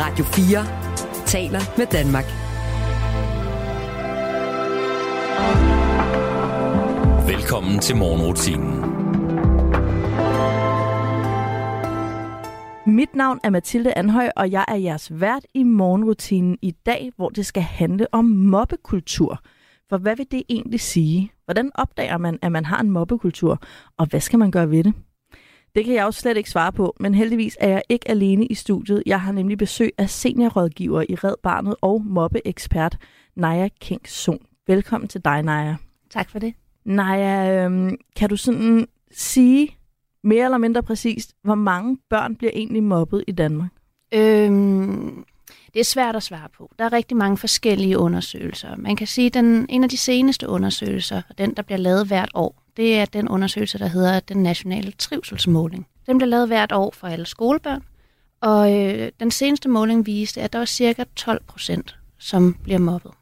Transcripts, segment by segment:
Radio 4 taler med Danmark. Velkommen til morgenrutinen. Mit navn er Mathilde Anhøj, og jeg er jeres vært i morgenrutinen i dag, hvor det skal handle om mobbekultur. For hvad vil det egentlig sige? Hvordan opdager man, at man har en mobbekultur, og hvad skal man gøre ved det? Det kan jeg jo slet ikke svare på, men heldigvis er jeg ikke alene i studiet. Jeg har nemlig besøg af seniorrådgiver i Red Barnet og mobbeekspert Naja Kingsson. Velkommen til dig, Naja. Tak for det. Naja, øhm, kan du sådan sige mere eller mindre præcist, hvor mange børn bliver egentlig mobbet i Danmark? Øhm, det er svært at svare på. Der er rigtig mange forskellige undersøgelser. Man kan sige, at den, en af de seneste undersøgelser, den der bliver lavet hvert år, det er den undersøgelse, der hedder den nationale trivselsmåling. Den bliver lavet hvert år for alle skolebørn, og øh, den seneste måling viste, at der var cirka 12 procent, som bliver mobbet.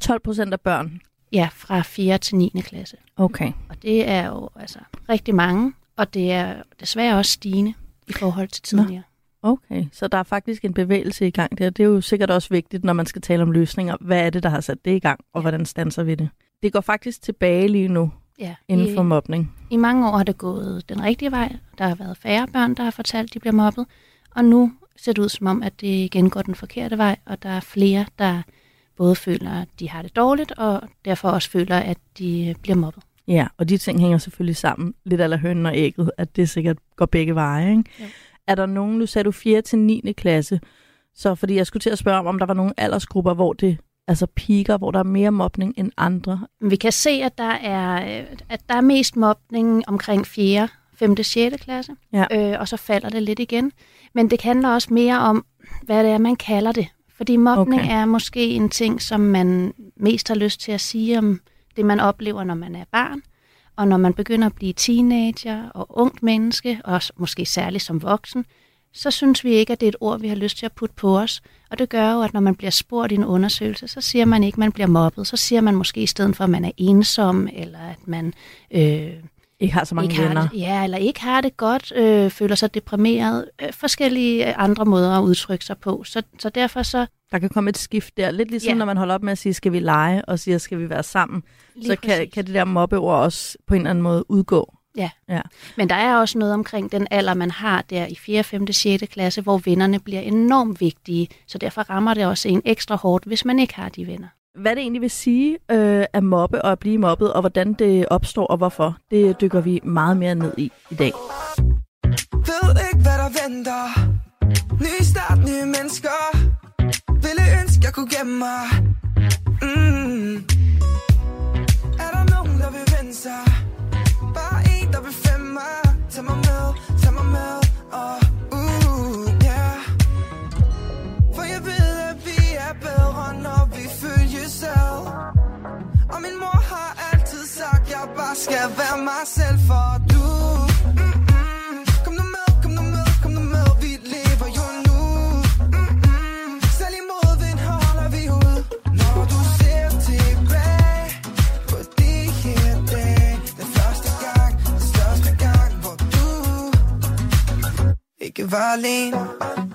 12 procent af børn? Ja, fra 4. til 9. klasse. Okay. Og det er jo altså rigtig mange, og det er desværre også stigende i forhold til tidligere. Nå. Okay, så der er faktisk en bevægelse i gang der. Det er jo sikkert også vigtigt, når man skal tale om løsninger. Hvad er det, der har sat det i gang, og hvordan standser vi det? Det går faktisk tilbage lige nu ja, inden i, for mobning. I mange år har det gået den rigtige vej. Der har været færre børn, der har fortalt, at de bliver mobbet. Og nu ser det ud som om, at det igen går den forkerte vej, og der er flere, der både føler, at de har det dårligt, og derfor også føler, at de bliver mobbet. Ja, og de ting hænger selvfølgelig sammen. Lidt eller hønnen og ægget, at det sikkert går begge veje. Ikke? Ja. Er der nogen, nu sagde du 4. til 9. klasse, så fordi jeg skulle til at spørge om, om der var nogle aldersgrupper, hvor det altså piker, hvor der er mere mobning end andre? Vi kan se, at der er, at der er mest mobning omkring 4., 5. 6. klasse, ja. øh, og så falder det lidt igen. Men det handler også mere om, hvad det er, man kalder det. Fordi mobning okay. er måske en ting, som man mest har lyst til at sige om det, man oplever, når man er barn. Og når man begynder at blive teenager og ungt menneske, og måske særligt som voksen, så synes vi ikke, at det er et ord, vi har lyst til at putte på os. Og det gør jo, at når man bliver spurgt i en undersøgelse, så siger man ikke, at man bliver mobbet. Så siger man måske i stedet for, at man er ensom, eller at man... Øh, ikke har så mange ikke venner. Det, ja, eller ikke har det godt, øh, føler sig deprimeret. Øh, forskellige andre måder at udtrykke sig på. Så, så derfor så... Der kan komme et skift der. Lidt ligesom ja. når man holder op med at sige, skal vi lege, og siger, skal vi være sammen. Lige så kan, kan det der mobbeord også på en eller anden måde udgå. Ja. ja, men der er også noget omkring den alder, man har der i 4., 5., 6. klasse, hvor vennerne bliver enormt vigtige. Så derfor rammer det også en ekstra hårdt, hvis man ikke har de venner. Hvad det egentlig vil sige øh, at mobbe og at blive mobbet, og hvordan det opstår og hvorfor, det dykker vi meget mere ned i i dag. Ved ikke, hvad der venter. Ny start, nye mennesker. Ville ønske, jeg kunne gemme mig. Mm. Er der nogen, der vil vende sig? Der vil finde mig. Tag mig med, tag mig med og uh, yeah. For jeg ved, at vi er bedre, når vi følges selv Og min mor har altid sagt, jeg bare skal være mig selv For du mm, ikke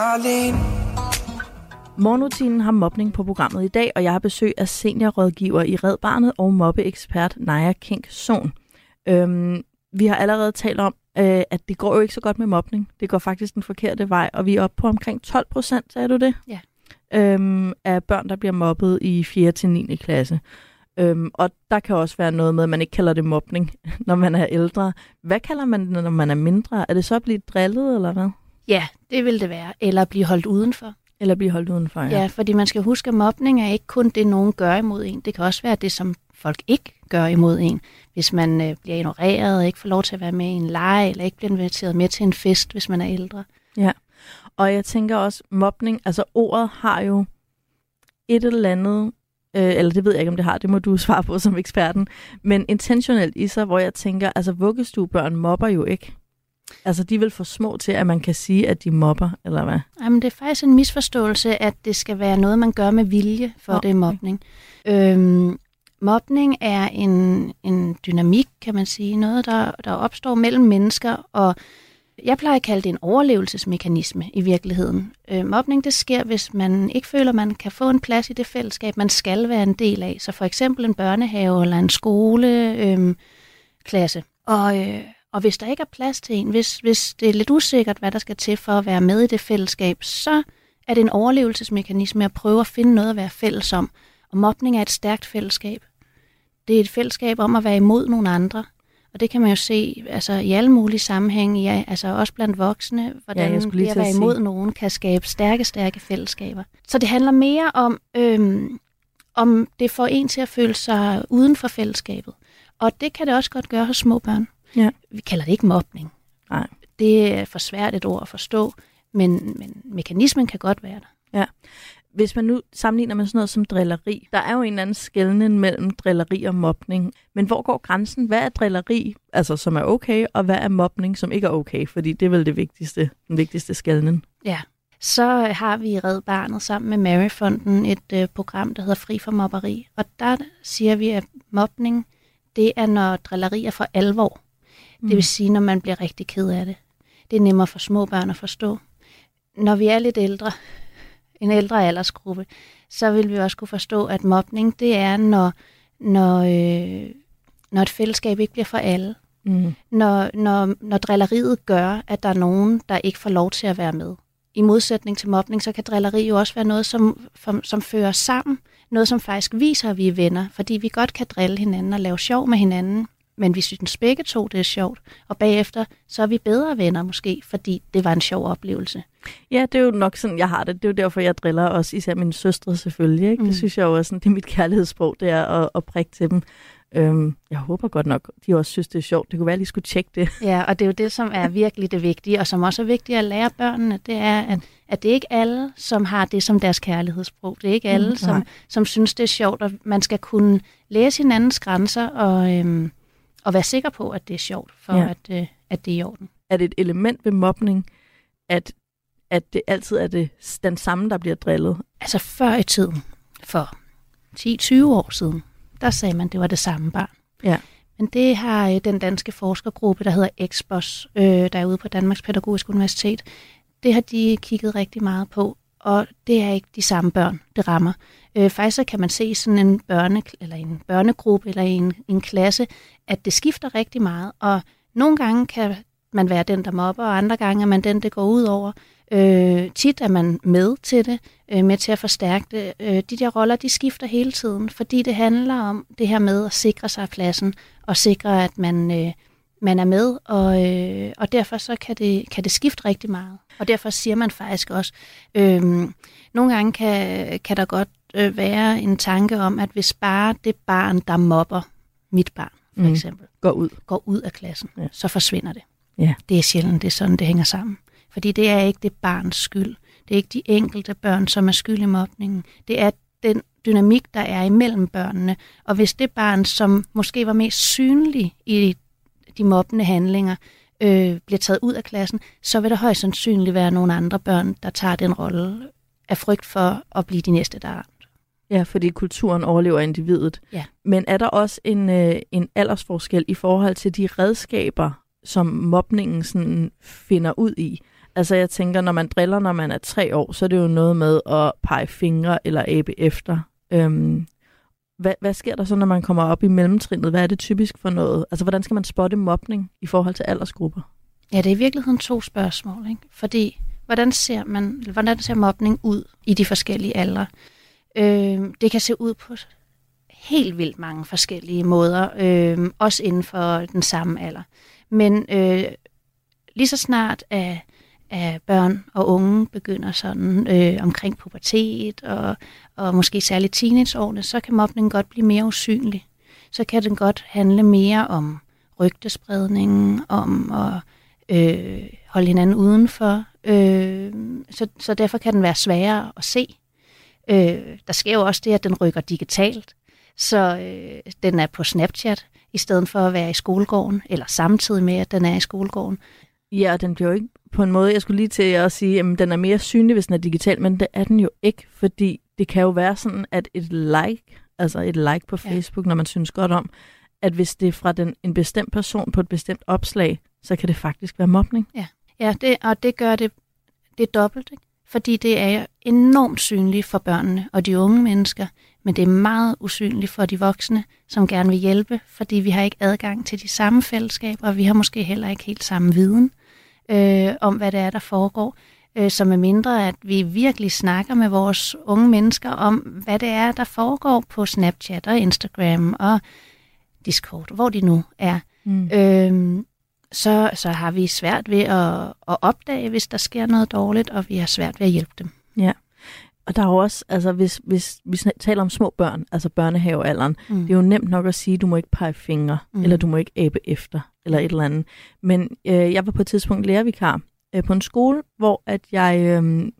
alene. Morgenrutinen har mobning på programmet i dag, og jeg har besøg af seniorrådgiver i Red Barnet og mobbeekspert Naja Kink Son. Øhm, vi har allerede talt om, øh, at det går jo ikke så godt med mobning. Det går faktisk den forkerte vej, og vi er oppe på omkring 12 procent, sagde du det? Ja. Øhm, af børn, der bliver mobbet i 4. til 9. klasse. Øhm, og der kan også være noget med, at man ikke kalder det mobning, når man er ældre. Hvad kalder man det, når man er mindre? Er det så at blive drillet, eller hvad? Ja, det vil det være. Eller blive holdt udenfor. Eller blive holdt udenfor, ja. Ja, fordi man skal huske, at mobning er ikke kun det, nogen gør imod en. Det kan også være det, som folk ikke gør imod en. Hvis man øh, bliver ignoreret, ikke får lov til at være med i en leg, eller ikke bliver inviteret med til en fest, hvis man er ældre. Ja, og jeg tænker også, mobning, altså ordet har jo et eller andet, øh, eller det ved jeg ikke, om det har, det må du svare på som eksperten, men intentionelt i sig, hvor jeg tænker, altså vuggestuebørn mobber jo ikke. Altså, de vil for små til, at man kan sige, at de mobber, eller hvad? Jamen, det er faktisk en misforståelse, at det skal være noget, man gør med vilje, for okay. det er mobning. Øhm, mobning er en, en dynamik, kan man sige, noget, der, der opstår mellem mennesker, og jeg plejer at kalde det en overlevelsesmekanisme i virkeligheden. Øh, mobning, det sker, hvis man ikke føler, man kan få en plads i det fællesskab, man skal være en del af. Så for eksempel en børnehave eller en skoleklasse. Øh, klasse. og, øh, og hvis der ikke er plads til en, hvis, hvis det er lidt usikkert, hvad der skal til for at være med i det fællesskab, så er det en overlevelsesmekanisme at prøve at finde noget at være fælles om. Og mobning er et stærkt fællesskab. Det er et fællesskab om at være imod nogle andre. Og det kan man jo se altså, i alle mulige sammenhænge, ja, altså også blandt voksne, hvordan ja, det at være imod sige. nogen kan skabe stærke, stærke fællesskaber. Så det handler mere om, øhm, om det får en til at føle sig uden for fællesskabet. Og det kan det også godt gøre hos små børn. Ja. Vi kalder det ikke mobning. Nej. Det er for svært et ord at forstå, men, men mekanismen kan godt være der. Ja. Hvis man nu sammenligner med sådan noget som drilleri, der er jo en eller anden skældning mellem drilleri og mobning. Men hvor går grænsen? Hvad er drilleri, altså som er okay, og hvad er mobning, som ikke er okay? Fordi det er vel det vigtigste, den vigtigste skældning. Ja, så har vi Red Barnet sammen med Maryfonden et øh, program, der hedder Fri for Mobberi. Og der siger vi, at mobning, det er når drilleri er for alvor. Mm. Det vil sige, når man bliver rigtig ked af det. Det er nemmere for små børn at forstå. Når vi er lidt ældre, en ældre aldersgruppe, så vil vi også kunne forstå, at mobning, det er, når, når, øh, når et fællesskab ikke bliver for alle. Mm. Når, når, når drilleriet gør, at der er nogen, der ikke får lov til at være med. I modsætning til mobning, så kan drilleri jo også være noget, som, som, som fører sammen. Noget, som faktisk viser, at vi er venner. Fordi vi godt kan drille hinanden og lave sjov med hinanden men vi synes begge to, det er sjovt. Og bagefter, så er vi bedre venner måske, fordi det var en sjov oplevelse. Ja, det er jo nok sådan, jeg har det. Det er jo derfor, jeg driller også, især mine søstre selvfølgelig. Ikke? Mm. Det synes jeg jo er sådan, det er mit kærlighedssprog, det er at, at prikke til dem. Øhm, jeg håber godt nok, de også synes, det er sjovt. Det kunne være, at de skulle tjekke det. Ja, og det er jo det, som er virkelig det vigtige, og som også er vigtigt at lære børnene, det er, at, at det er ikke alle, som har det som deres kærlighedssprog. Det er ikke alle, mm, som, som synes, det er sjovt, og man skal kunne læse hinandens grænser og... Øhm, og være sikker på, at det er sjovt, for ja. at, øh, at det er i orden. Er det et element ved mobning, at, at det altid er det, den samme, der bliver drillet? Altså før i tiden, for 10-20 år siden, der sagde man, at det var det samme barn. Ja. Men det har øh, den danske forskergruppe, der hedder EXPOS, øh, der er ude på Danmarks Pædagogiske Universitet, det har de kigget rigtig meget på, og det er ikke de samme børn, det rammer. Øh, faktisk så kan man se sådan en, børne, eller en børnegruppe eller en, en klasse, at det skifter rigtig meget, og nogle gange kan man være den, der mobber, og andre gange er man den, det går ud over. Øh, tit er man med til det, øh, med til at forstærke det. Øh, de der roller, de skifter hele tiden, fordi det handler om det her med at sikre sig pladsen, og sikre, at man, øh, man er med, og, øh, og derfor så kan det, kan det skifte rigtig meget. Og derfor siger man faktisk også, øh, nogle gange kan, kan der godt øh, være en tanke om, at hvis bare det barn, der mobber mit barn, for mm. eksempel, går ud. går ud af klassen, ja. så forsvinder det. Ja. Det er sjældent, det er sådan, det hænger sammen. Fordi det er ikke det barns skyld. Det er ikke de enkelte børn, som er skyld i mobningen. Det er den dynamik, der er imellem børnene. Og hvis det barn, som måske var mest synlig i de mobbende handlinger, øh, bliver taget ud af klassen, så vil der højst sandsynligt være nogle andre børn, der tager den rolle af frygt for at blive de næste, der er ramt. Ja, fordi kulturen overlever individet. Ja. Men er der også en, øh, en aldersforskel i forhold til de redskaber, som mobningen sådan finder ud i? Altså jeg tænker, når man driller, når man er tre år, så er det jo noget med at pege fingre eller abe efter. Øhm, hvad, hvad sker der så, når man kommer op i mellemtrinnet? Hvad er det typisk for noget? Altså hvordan skal man spotte mobning i forhold til aldersgrupper? Ja, det er i virkeligheden to spørgsmål. Ikke? Fordi hvordan ser, man, hvordan ser mobning ud i de forskellige aldre? Øh, det kan se ud på helt vildt mange forskellige måder, øh, også inden for den samme alder. Men øh, lige så snart at, at børn og unge begynder sådan øh, omkring pubertet og, og måske særligt teenageårene, så kan mobning godt blive mere usynlig. Så kan den godt handle mere om rygtespredning, om at øh, holde hinanden udenfor. Øh, så, så derfor kan den være sværere at se. Øh, der sker jo også det, at den rykker digitalt. Så øh, den er på Snapchat, i stedet for at være i skolegården, eller samtidig med, at den er i skolegården. Ja, den bliver jo ikke på en måde, jeg skulle lige til at sige, at den er mere synlig, hvis den er digital, men det er den jo ikke, fordi det kan jo være sådan, at et like, altså et like på Facebook, ja. når man synes godt om, at hvis det er fra den, en bestemt person på et bestemt opslag, så kan det faktisk være mobning. Ja, ja det, og det gør det, det er dobbelt, ikke? fordi det er enormt synligt for børnene og de unge mennesker, men det er meget usynligt for de voksne, som gerne vil hjælpe, fordi vi har ikke adgang til de samme fællesskaber, og vi har måske heller ikke helt samme viden øh, om, hvad det er, der foregår. Øh, så med mindre, at vi virkelig snakker med vores unge mennesker om, hvad det er, der foregår på Snapchat og Instagram og Discord, hvor de nu er, mm. øh, så, så har vi svært ved at, at opdage, hvis der sker noget dårligt, og vi har svært ved at hjælpe dem. Ja. Og der er jo også, altså hvis, hvis vi taler om små børn, altså børnehavealderen, mm. det er jo nemt nok at sige, du må ikke pege fingre, mm. eller du må ikke abe efter, eller et eller andet. Men øh, jeg var på et tidspunkt lærervikar øh, på en skole, hvor at jeg, øh,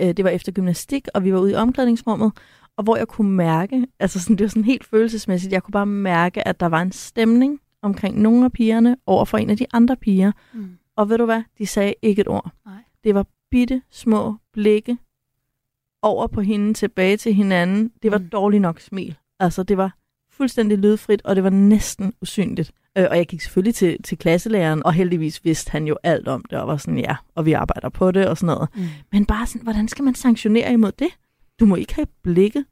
øh, det var efter gymnastik, og vi var ude i omklædningsrummet, og hvor jeg kunne mærke, altså sådan, det var sådan helt følelsesmæssigt, jeg kunne bare mærke, at der var en stemning omkring nogle af pigerne over for en af de andre piger. Mm. Og ved du hvad? De sagde ikke et ord. Nej. Det var bitte små blikke over på hende, tilbage til hinanden. Det var mm. dårligt nok smil. Altså, det var fuldstændig lydfrit, og det var næsten usynligt. Øh, og jeg gik selvfølgelig til, til klasselæreren, og heldigvis vidste han jo alt om det, og var sådan, ja, og vi arbejder på det, og sådan noget. Mm. Men bare sådan, hvordan skal man sanktionere imod det? Du må ikke have blikket.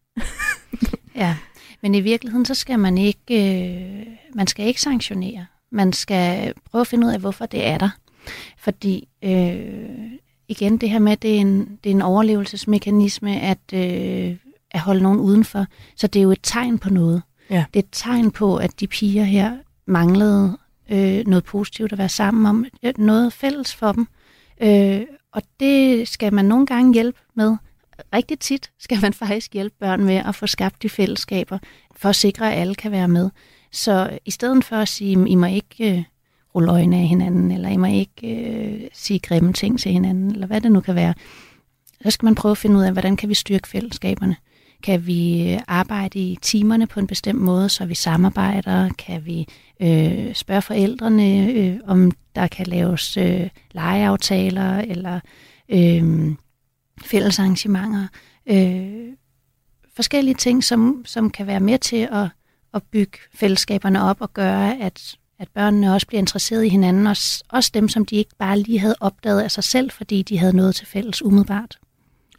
ja, men i virkeligheden, så skal man ikke, øh, man skal ikke sanktionere. Man skal prøve at finde ud af, hvorfor det er der. Fordi øh, igen, det her med, at det er en, det er en overlevelsesmekanisme at, øh, at holde nogen udenfor. Så det er jo et tegn på noget. Ja. Det er et tegn på, at de piger her manglede øh, noget positivt at være sammen om. Øh, noget fælles for dem. Øh, og det skal man nogle gange hjælpe med rigtig tit skal man faktisk hjælpe børn med at få skabt de fællesskaber, for at sikre, at alle kan være med. Så i stedet for at sige, I må ikke øh, rulle øjne af hinanden, eller I må ikke øh, sige grimme ting til hinanden, eller hvad det nu kan være, så skal man prøve at finde ud af, hvordan kan vi styrke fællesskaberne. Kan vi arbejde i timerne på en bestemt måde, så vi samarbejder? Kan vi øh, spørge forældrene, øh, om der kan laves øh, legeaftaler, eller øh, fælles arrangementer, øh, forskellige ting, som, som kan være med til at, at bygge fællesskaberne op og gøre, at, at børnene også bliver interesseret i hinanden, også, også dem, som de ikke bare lige havde opdaget af sig selv, fordi de havde noget til fælles umiddelbart.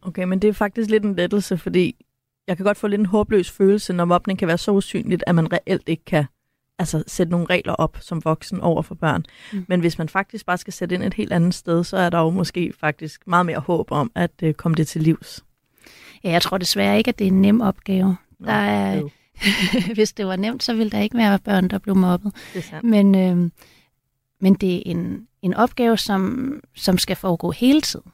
Okay, men det er faktisk lidt en lettelse, fordi jeg kan godt få lidt en håbløs følelse, når mobning kan være så usynligt, at man reelt ikke kan altså, sætte nogle regler op som voksen over for børn. Mm. Men hvis man faktisk bare skal sætte ind et helt andet sted, så er der jo måske faktisk meget mere håb om at uh, komme det til livs. Ja, jeg tror desværre ikke, at det er en nem opgave. Der er, hvis det var nemt, så ville der ikke være børn, der blev mobbet. Det men, øh, men det er en, en opgave, som, som skal foregå hele tiden.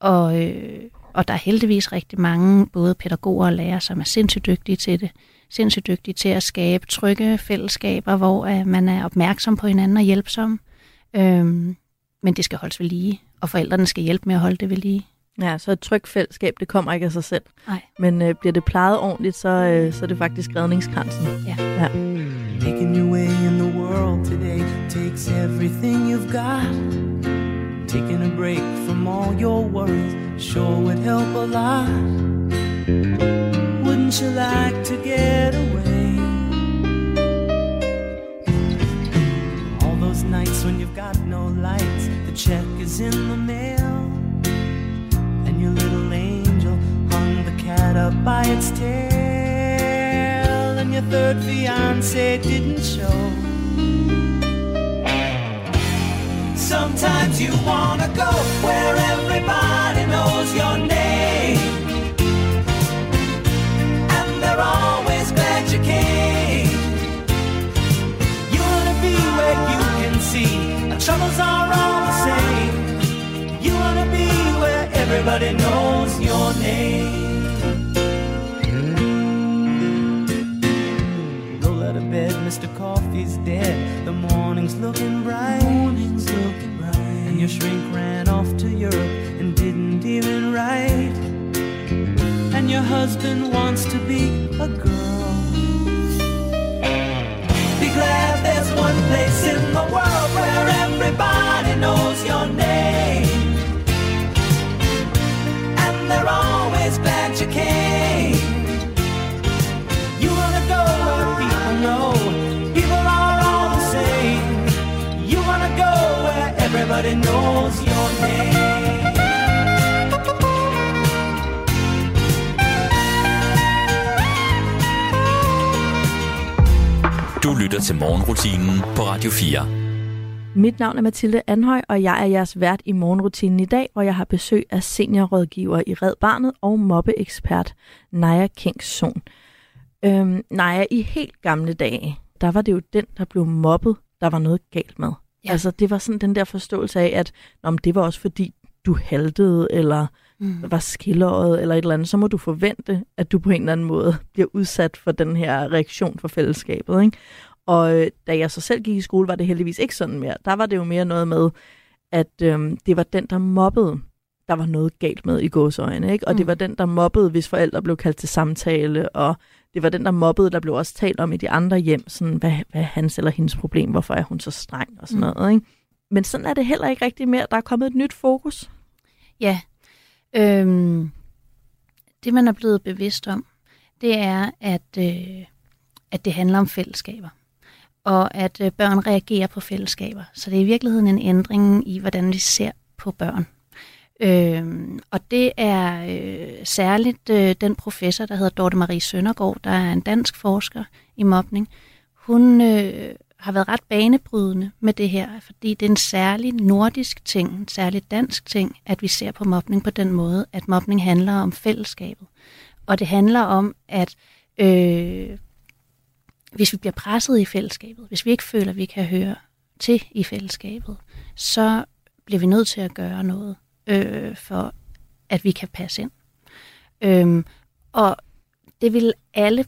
Og, øh, og der er heldigvis rigtig mange, både pædagoger og lærere, som er sindssygt dygtige til det sindssygt dygtig til at skabe trygge fællesskaber, hvor uh, man er opmærksom på hinanden og hjælpsom. Øhm, men det skal holdes ved lige, og forældrene skal hjælpe med at holde det ved lige. Ja, så et trygt fællesskab, det kommer ikke af sig selv. Nej. Men uh, bliver det plejet ordentligt, så, uh, så er det faktisk redningskransen. Ja. ja. Making your way in the world today takes everything you've got. Taking a break from all your worries sure would help a lot. Wouldn't you like to get away? All those nights when you've got no lights, the check is in the mail, and your little angel hung the cat up by its tail, and your third fiance didn't show. Sometimes you wanna go where everybody knows your name. And they're always glad you came. You wanna be where you can see. Our troubles are all the same. You wanna be where everybody knows your name. Roll out of bed, Mr. Coffee's dead Morning's looking bright. Morning's looking bright. And your shrink ran off to Europe and didn't even write. And your husband wants to be a girl. Be glad there's one place in the world Du lytter til morgenrutinen på Radio 4. Mit navn er Mathilde Anhøj, og jeg er jeres vært i morgenrutinen i dag, hvor jeg har besøg af seniorrådgiver i Red Barnet og mobbeekspert Naja Kingsson. Øhm, Naja, i helt gamle dage, der var det jo den, der blev mobbet, der var noget galt med. Ja. Altså, det var sådan den der forståelse af, at om det var også fordi, du haltede, eller mm. var skilleret, eller et eller andet, så må du forvente, at du på en eller anden måde bliver udsat for den her reaktion fra fællesskabet. Ikke? Og øh, da jeg så selv gik i skole, var det heldigvis ikke sådan mere. Der var det jo mere noget med, at øhm, det var den, der mobbede, der var noget galt med i gåsøjne. Ikke? Og mm. det var den, der mobbede, hvis forældre blev kaldt til samtale, og det var den, der mobbede, der blev også talt om i de andre hjem, sådan, hvad, hvad er hans eller hendes problem, hvorfor er hun så streng og sådan mm. noget. Ikke? Men sådan er det heller ikke rigtig mere. Der er kommet et nyt fokus. Ja. Øhm, det, man er blevet bevidst om, det er, at, øh, at det handler om fællesskaber. Og at øh, børn reagerer på fællesskaber. Så det er i virkeligheden en ændring i, hvordan vi ser på børn. Øhm, og det er øh, særligt øh, den professor, der hedder Dorte Marie Søndergaard, der er en dansk forsker i mobning. Hun øh, har været ret banebrydende med det her, fordi det er en særlig nordisk ting, en særlig dansk ting, at vi ser på mobning på den måde, at mobning handler om fællesskabet. Og det handler om, at øh, hvis vi bliver presset i fællesskabet, hvis vi ikke føler, at vi kan høre til i fællesskabet, så bliver vi nødt til at gøre noget øh, for at vi kan passe ind. Øhm, og det vil alle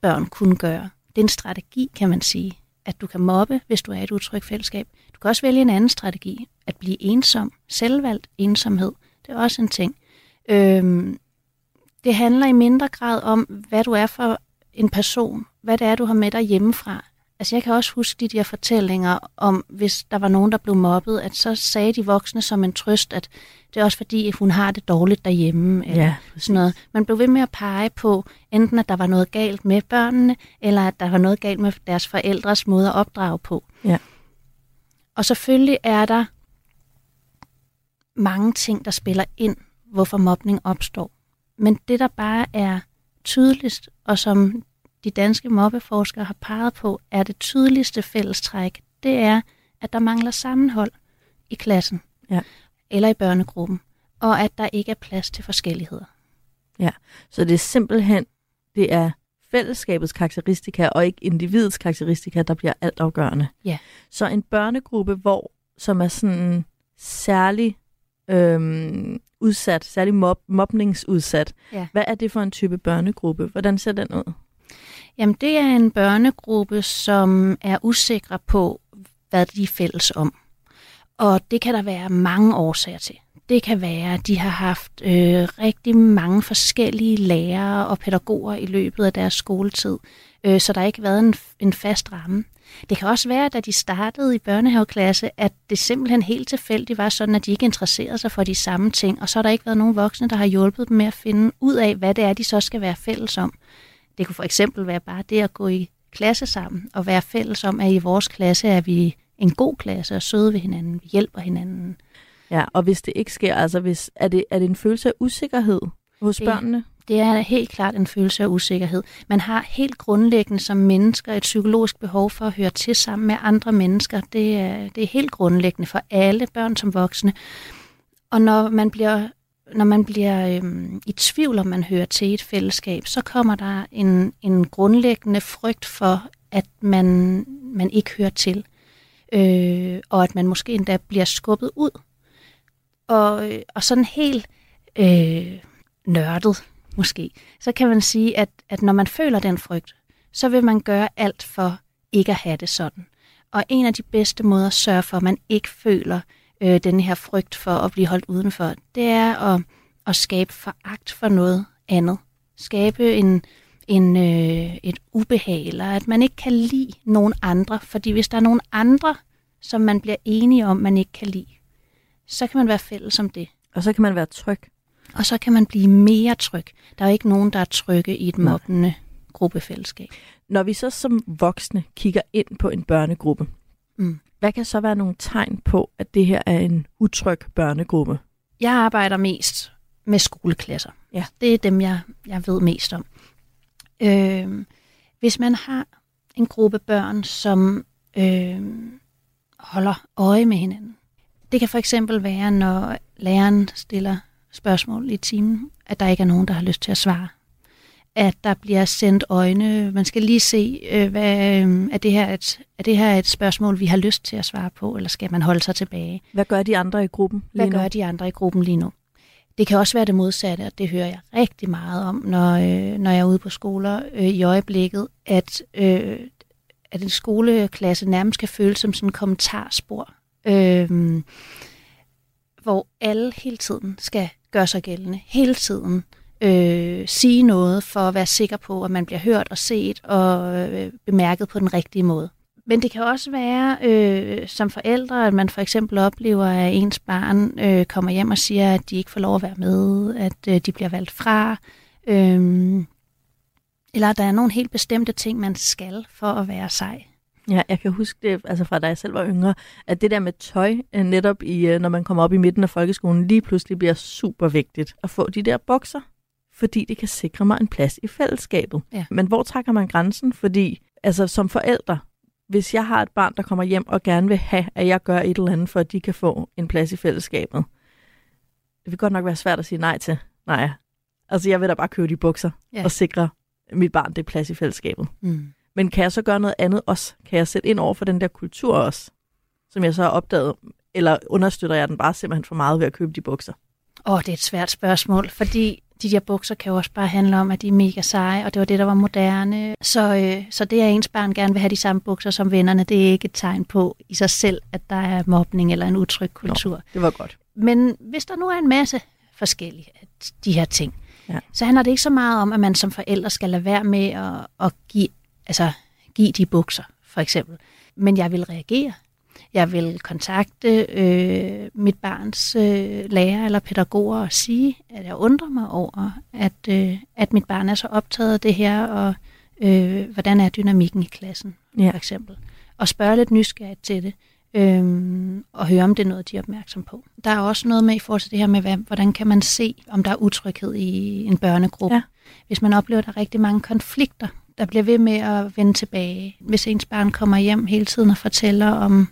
børn kunne gøre. Det er en strategi, kan man sige, at du kan mobbe, hvis du er i et utrygt fællesskab. Du kan også vælge en anden strategi, at blive ensom. Selvvalgt ensomhed, det er også en ting. Øhm, det handler i mindre grad om, hvad du er for en person, hvad det er, du har med dig hjemmefra. Altså jeg kan også huske de der fortællinger om, hvis der var nogen, der blev mobbet, at så sagde de voksne som en trøst, at det er også fordi, at hun har det dårligt derhjemme. Eller ja, sådan noget. Man blev ved med at pege på, enten at der var noget galt med børnene, eller at der var noget galt med deres forældres måde at opdrage på. Ja. Og selvfølgelig er der mange ting, der spiller ind, hvorfor mobning opstår. Men det, der bare er tydeligst, og som de danske mobbeforskere har peget på, er det tydeligste fællestræk, det er, at der mangler sammenhold i klassen ja. eller i børnegruppen, og at der ikke er plads til forskelligheder. Ja, så det er simpelthen, det er fællesskabets karakteristika og ikke individets karakteristika, der bliver altafgørende. Ja. Så en børnegruppe, hvor som er sådan særlig øhm, udsat, særlig mob, mobningsudsat. Ja. Hvad er det for en type børnegruppe? Hvordan ser den ud? Jamen, det er en børnegruppe, som er usikre på, hvad de er fælles om. Og det kan der være mange årsager til. Det kan være, at de har haft øh, rigtig mange forskellige lærere og pædagoger i løbet af deres skoletid, øh, så der har ikke været en, en fast ramme. Det kan også være, at da de startede i børnehaveklasse, at det simpelthen helt tilfældigt var sådan, at de ikke interesserede sig for de samme ting, og så har der ikke været nogen voksne, der har hjulpet dem med at finde ud af, hvad det er, de så skal være fælles om. Det kunne for eksempel være bare det at gå i klasse sammen og være fælles om, at i vores klasse er vi en god klasse og søde ved hinanden, vi hjælper hinanden. Ja, og hvis det ikke sker, altså hvis, er, det, er det en følelse af usikkerhed hos det, børnene? Det er helt klart en følelse af usikkerhed. Man har helt grundlæggende som mennesker et psykologisk behov for at høre til sammen med andre mennesker. Det er, det er helt grundlæggende for alle børn som voksne. Og når man bliver når man bliver øhm, i tvivl om, man hører til et fællesskab, så kommer der en, en grundlæggende frygt for, at man, man ikke hører til. øh, og at man måske endda bliver skubbet ud. Og, øh, og sådan helt øh, nørdet måske, så kan man sige, at, at når man føler den frygt, så vil man gøre alt for ikke at have det sådan. Og en af de bedste måder at sørge for, at man ikke føler øh, den her frygt for at blive holdt udenfor, det er at, at skabe foragt for noget andet. Skabe en, en, øh, et ubehag, eller at man ikke kan lide nogen andre. Fordi hvis der er nogen andre, som man bliver enige om, man ikke kan lide, så kan man være fælles om det. Og så kan man være tryg. Og så kan man blive mere tryg. Der er ikke nogen, der er trygge i et mobbende gruppefællesskab. Når vi så som voksne kigger ind på en børnegruppe, Mm. Hvad kan så være nogle tegn på, at det her er en utryg børnegruppe? Jeg arbejder mest med skoleklasser. Ja. Det er dem, jeg, jeg ved mest om. Øh, hvis man har en gruppe børn, som øh, holder øje med hinanden. Det kan for eksempel være, når læreren stiller spørgsmål i timen, at der ikke er nogen, der har lyst til at svare. At der bliver sendt øjne. Man skal lige se, øh, hvad, øh, er, det her et, er det her et spørgsmål, vi har lyst til at svare på, eller skal man holde sig tilbage? Hvad gør de andre i gruppen lige Hvad nu? gør de andre i gruppen lige nu? Det kan også være det modsatte, og det hører jeg rigtig meget om, når, øh, når jeg er ude på skoler øh, i øjeblikket, at, øh, at en skoleklasse nærmest kan føles som sådan en kommentarspor, øh, hvor alle hele tiden skal gøre sig gældende, hele tiden øh, sige noget for at være sikker på, at man bliver hørt og set og øh, bemærket på den rigtige måde. Men det kan også være øh, som forældre, at man for eksempel oplever, at ens barn øh, kommer hjem og siger, at de ikke får lov at være med, at øh, de bliver valgt fra, øh, eller at der er nogle helt bestemte ting, man skal for at være sej. Ja, jeg kan huske det, altså fra da jeg selv var yngre, at det der med tøj, øh, netop i, øh, når man kommer op i midten af folkeskolen, lige pludselig bliver super vigtigt at få de der bukser, fordi det kan sikre mig en plads i fællesskabet. Ja. Men hvor trækker man grænsen? Fordi altså, som forældre, hvis jeg har et barn, der kommer hjem og gerne vil have, at jeg gør et eller andet, for at de kan få en plads i fællesskabet, det vil godt nok være svært at sige nej til. Nej, altså jeg vil da bare købe de bukser Ja. og sikre mit barn det plads i fællesskabet. Mm. Men kan jeg så gøre noget andet også? Kan jeg sætte ind over for den der kultur også, som jeg så har opdaget? Eller understøtter jeg den bare simpelthen for meget ved at købe de bukser? Åh, oh, det er et svært spørgsmål, fordi de der bukser kan jo også bare handle om, at de er mega seje, og det var det, der var moderne. Så, øh, så det, at ens barn gerne vil have de samme bukser som vennerne, det er ikke et tegn på i sig selv, at der er mobning eller en utryg kultur. Nå. Det var godt. Men hvis der nu er en masse forskellige af de her ting, Ja. så handler det ikke så meget om, at man som forældre skal lade være med at, at give, altså, give de bukser, for eksempel. Men jeg vil reagere. Jeg vil kontakte øh, mit barns øh, lærer eller pædagoger og sige, at jeg undrer mig over, at, øh, at mit barn er så optaget af det her, og øh, hvordan er dynamikken i klassen, Ja. for eksempel. Og spørge lidt nysgerrigt til det, øhm, og høre, om det er noget, de er opmærksom på. Der er også noget med i forhold til det her med, hvad, hvordan kan man se, om der er utryghed i en børnegruppe. Ja. Hvis man oplever, at der er rigtig mange konflikter, der bliver ved med at vende tilbage. Hvis ens barn kommer hjem hele tiden og fortæller om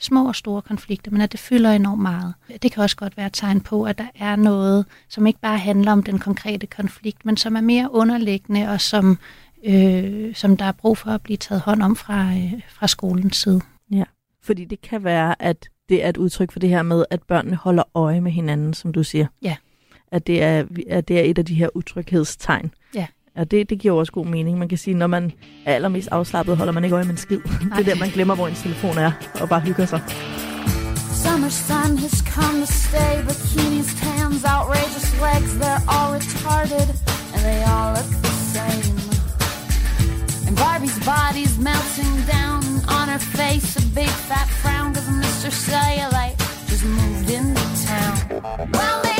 små og store konflikter, men at det fylder enormt meget. Det kan også godt være et tegn på, at der er noget, som ikke bare handler om den konkrete konflikt, men som er mere underliggende og som, øh, som der er brug for at blive taget hånd om fra, øh, fra skolens side. Fordi det kan være, at det er et udtryk for det her med, at børnene holder øje med hinanden, som du siger. Ja. At det er, at det er et af de her utryghedstegn. Ja. Og det, det giver også god mening. Man kan sige, når man er allermest afslappet, holder man ikke øje med en skid. Det er der, man glemmer, hvor ens telefon er, og bare hygger sig. Summer sun has come to stay. Bikinis, tans, outrageous legs, they're all retarded. And they all look the same. And Barbie's body's melting down. On her face, a big fat frown. Cause Mr. Cellulite just moved into town. Well,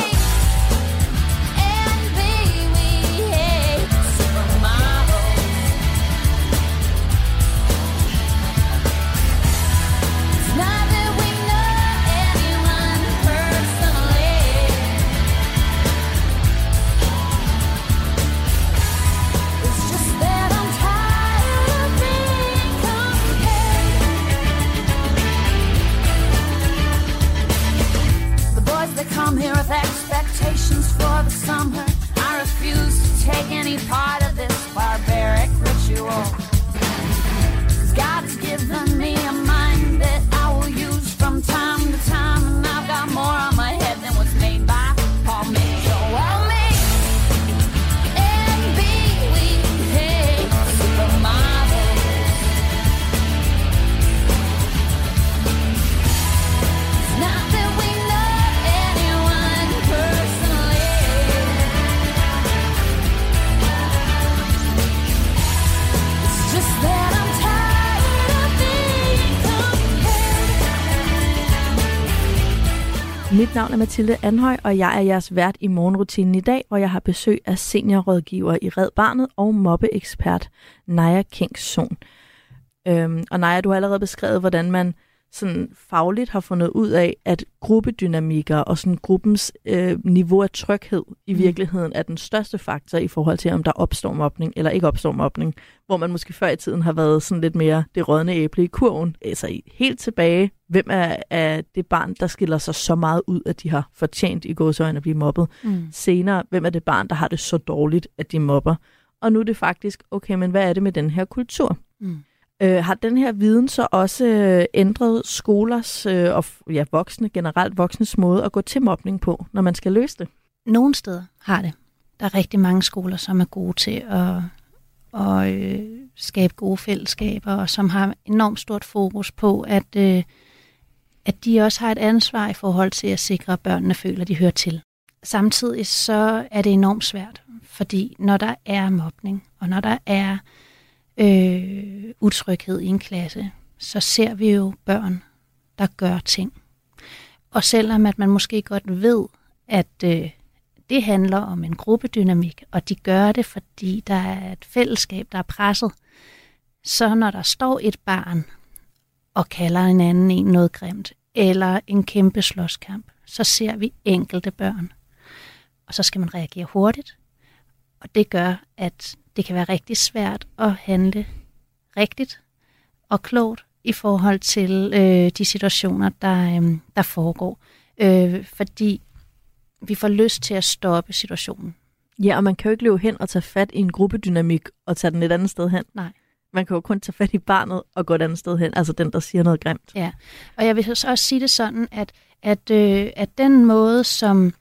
navn er Mathilde Anhøj, og jeg er jeres vært i morgenrutinen i dag, hvor jeg har besøg af seniorrådgiver i Red Barnet og mobbeekspert Naja Kingsson. Øhm, og Naja, du har allerede beskrevet, hvordan man sådan fagligt har fundet ud af, at gruppedynamikker og sådan gruppens øh, niveau af tryghed i mm. virkeligheden er den største faktor i forhold til, om der opstår mobning eller ikke opstår mobning. Hvor man måske før i tiden har været sådan lidt mere det rådne æble i kurven. Altså helt tilbage, hvem er, er det barn, der skiller sig så meget ud, at de har fortjent i gåsøjne at blive mobbet. Mm. Senere, hvem er det barn, der har det så dårligt, at de mobber. Og nu er det faktisk, okay, men hvad er det med den her kultur? Mm. Øh, har den her viden så også øh, ændret skolers øh, og ja, voksne, generelt voksnes måde at gå til mobning på, når man skal løse det? Nogle steder har det. Der er rigtig mange skoler, som er gode til at, at øh, skabe gode fællesskaber, og som har enormt stort fokus på, at, øh, at de også har et ansvar i forhold til at sikre, at børnene føler, at de hører til. Samtidig så er det enormt svært, fordi når der er mobning, og når der er øh, Øh, utryghed i en klasse, så ser vi jo børn, der gør ting. Og selvom at man måske godt ved, at øh, det handler om en gruppedynamik, og de gør det, fordi der er et fællesskab, der er presset, så når der står et barn og kalder en anden en noget grimt, eller en kæmpe slåskamp, så ser vi enkelte børn. Og så skal man reagere hurtigt, og det gør, at det kan være rigtig svært at handle rigtigt og klogt i forhold til øh, de situationer, der, øh, der foregår. Øh, fordi vi får lyst til at stoppe situationen. Ja, og man kan jo ikke løbe hen og tage fat i en gruppedynamik og tage den et andet sted hen. Nej. Man kan jo kun tage fat i barnet og gå et andet sted hen, altså den, der siger noget grimt. Ja, og jeg vil også sige det sådan, at, at, øh, at den måde, som,